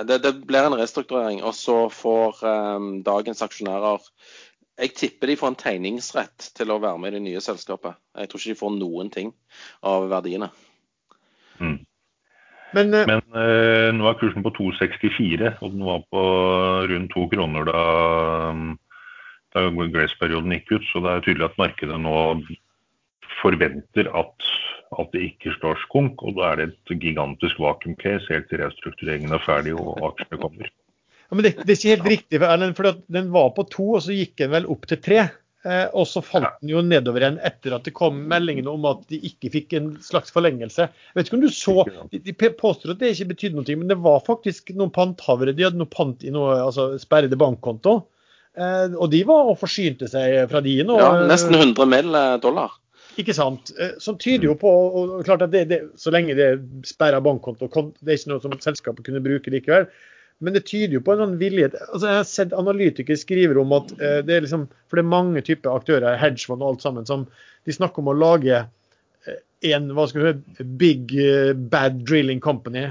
det, det, blir en restrukturering, og så får um, dagens aksjonærer jeg tipper de får en tegningsrett til å være med i det nye selskapet. Jeg tror ikke de får noen ting av verdiene. Mm. Men, eh, Men eh, nå er kursen på 2,64, og den var på rundt to kroner da, da Grace-perioden gikk ut. Så det er tydelig at markedet nå forventer at, at det ikke slår skunk. Og da er det et gigantisk vakuum-case helt til restruktureringen er ferdig og aksjene kommer. Men det, det er ikke helt riktig, Erlend, for den var på to, og så gikk den vel opp til tre. Eh, og så falt den jo nedover igjen etter at det kom meldingene om at de ikke fikk en slags forlengelse. Jeg vet ikke om du så, De, påstår at det ikke betydde noe, men det var faktisk noen panthavere. De hadde noe pant i noe altså sperrede bankkonto. Eh, og de var og forsynte seg fra de nå. Ja, nesten 100 mill. dollar. Ikke sant. Eh, Som tyder jo på og klart at det, det, Så lenge det er sperra bankkonto, det er ikke noe som selskapet kunne bruke likevel. Men det tyder jo på en sånn vilje altså Jeg har sett analytikere skriver om at eh, det er liksom For det er mange typer aktører, hedgefond og alt sammen, som de snakker om å lage eh, en hva skal du si, big eh, bad drilling company.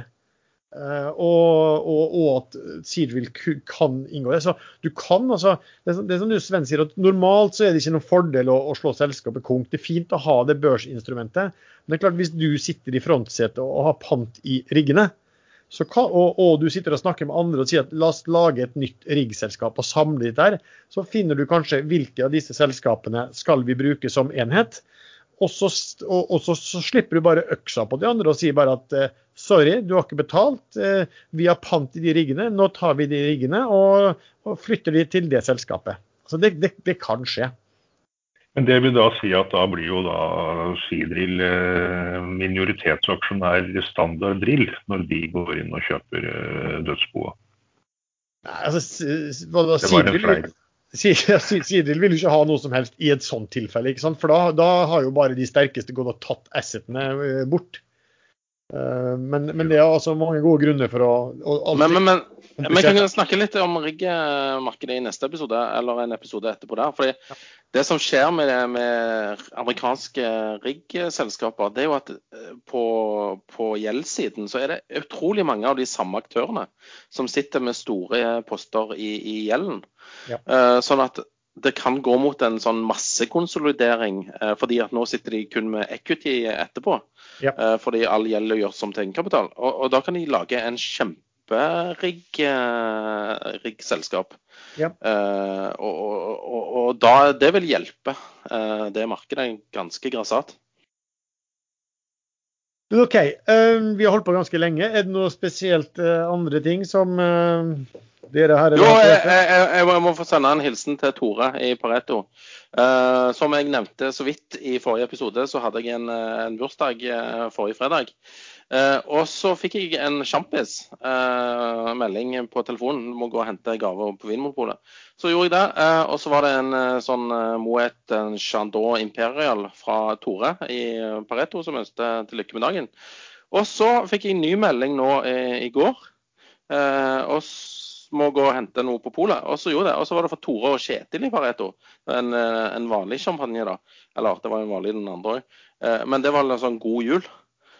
Eh, og, og, og at Seadrill kan inngå det. Så du kan altså Det er, det er som du Sven sier, at normalt så er det ikke noen fordel å, å slå selskapet konk. Det er fint å ha det børsinstrumentet. Men det er klart hvis du sitter i frontsetet og, har pant i riggene, kan, og, og du sitter og snakker med andre og sier at la oss lage et nytt riggselskap og samle ditt der, så finner du kanskje hvilke av disse selskapene skal vi bruke som enhet. Og så, og, og så, så slipper du bare øksa på de andre og sier bare at eh, sorry, du har ikke betalt, eh, vi har pant i de riggene, nå tar vi de riggene og, flytter de til det selskapet. Så det, det, det kan skje. Men det vil da si at da blir jo da Seadrill eh, minoritetsaksjonær standard drill når de går inn og kjøper eh, dødsboa. Altså, hva da, Det var en Seadrill fleip. Si- Si- Seadrill vil jo ikke ha noe som helst i et sånt tilfelle. ikke sant? For da, da har jo bare de sterkeste gått og tatt assetene eh, bort. Eh, Men, men det er altså mange gode grunner for å, å Men, men, men, men kan vi snakke litt om riggmarkedet i neste episode, eller en episode etterpå der? Fordi det som skjer med, med amerikanske riggselskaper, det er jo at eh, på, på gjeldssiden så er det utrolig mange av de samme aktørene som sitter med store poster i, i gjelden. Ja. Eh, Sånn at det kan gå mot en sånn massekonsolidering, eh, fordi at nå sitter de kun med equity etterpå. Ja. Eh, Fordi all gjeld gjøres som til egenkapital. Og, og da kan de lage en kjemperigg eh, riggselskap. Ja. Eh, og, og, og, og da, det vil hjelpe eh, det markedet ganske grassat. Men OK, eh, vi har holdt på ganske lenge. Er det noe spesielt eh, andre ting som eh, dere her Jo, jeg, jeg, jeg må- få sende en hilsen til Tore i Pareto. Som jeg nevnte så vidt i forrige episode, så hadde jeg en, en bursdag forrige fredag. Eh, og så fikk jeg en sjampis. eh, melding på telefonen. Må gå og hente gaver på Vinmonopolet. Så gjorde jeg det. eh, og så var det en eh, sånn eh, Moet en Chandon Imperial fra Tore i Pareto som ønsket til lykke med dagen. Og så fikk jeg en ny melding nå eh, i går. Og må gå og hente noe på polet. Og så gjorde jeg det. Og så var det for Tore og Kjetil i Pareto. En, en vanlig champagne, da. Eller det var en vanlig den andre òg. Men det var en sånn god jul.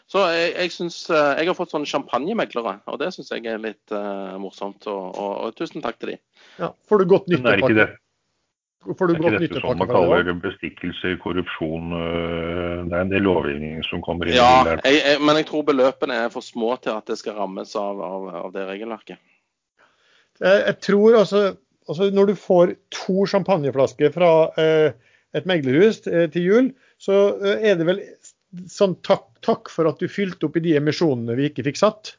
Så jeg, jeg synes, eh, jeg har fått sånne champagnemeglere, og det syns jeg er litt uh, morsomt. Og, og, og tusen takk til de. Ja, får du godt Men er ikke, det, det Får du er ikke dette sånn man det kaller bestikkelse, korrupsjon øh, Det er en del lovgivning som kommer inn Ja, jeg, jeg, men jeg tror beløpene er for små til at det skal rammes av, av, av det regelverket. Jeg, jeg tror altså, altså Når du får to champagneflasker fra eh, et meglerhus eh, til jul, så eh, er det vel sånn takk, takk for at du fylte opp i de emisjonene vi ikke fikk satt.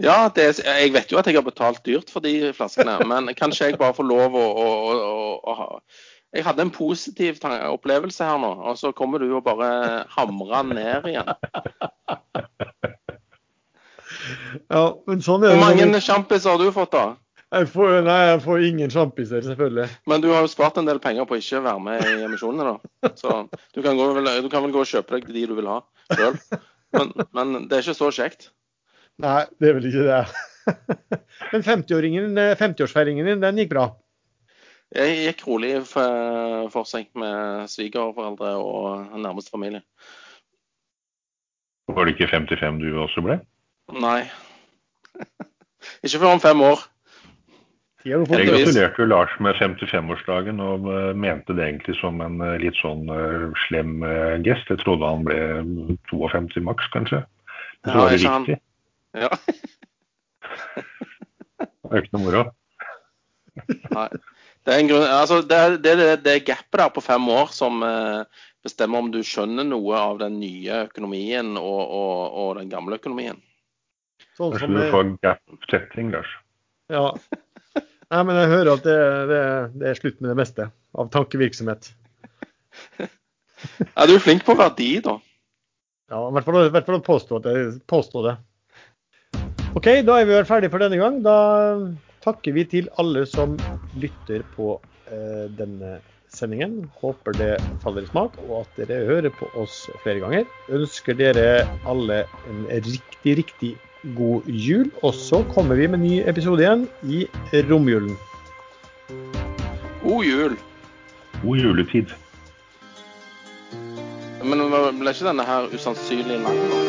Ja, det, er- jeg vet jo at jeg har betalt dyrt for de flaskene, (laughs) men kanskje jeg bare får lov å, å, å, å ha Jeg hadde en positiv opplevelse her nå, og så kommer du og bare hamrer ned igjen. Ja, men sånn er Hvor mange sjampiser har du fått, da? Jeg får, nei, jeg får ingen sjampiser, selvfølgelig. Men du har jo spart en del penger på å ikke være med i emisjonene, da. Så du kan, gå, vel- du kan vel gå og kjøpe deg de du vil ha sjøl. Men, men det er ikke så kjekt. Nei, det er vel ikke det. Men 50-åringen, eh, 50-årsfeiringen din, den gikk bra. Jeg gikk rolig for seg med svigerforeldre og nærmeste familie. Var det ikke 55 du også ble? Nei. Ikke før om fem år. Går Jeg gratulerte jo Lars med 55-årsdagen og eh, mente det egentlig som en eh, litt sånn eh, slem gest. Jeg trodde han ble 52 maks, kanskje. Men så var det riktig. Ja. Det er (laughs) ikke noe moro. Nei. Det er, en grunn, altså det, det, er det gapet der på fem år som eh, bestemmer om du skjønner noe av den nye økonomien og, og, og den gamle økonomien. Sånn Kanskje som du får gap-setting, Lars. ja. Nei, men jeg hører at det, det, det er slutt med det meste av tankevirksomhet. Er du flink på verdi, da? Ja, i hvert fall, i hvert fall å påstå, påstår det. OK, da er vi vel ferdig for denne gang. Da takker vi til alle som lytter på eh, denne sendingen. Håper det faller i smak, og at dere hører på oss flere ganger. Ønsker dere alle en riktig, riktig god jul. Og så kommer vi med ny episode igjen i romjulen. God jul. God juletid. Men ble ikke denne her usannsynlig lang?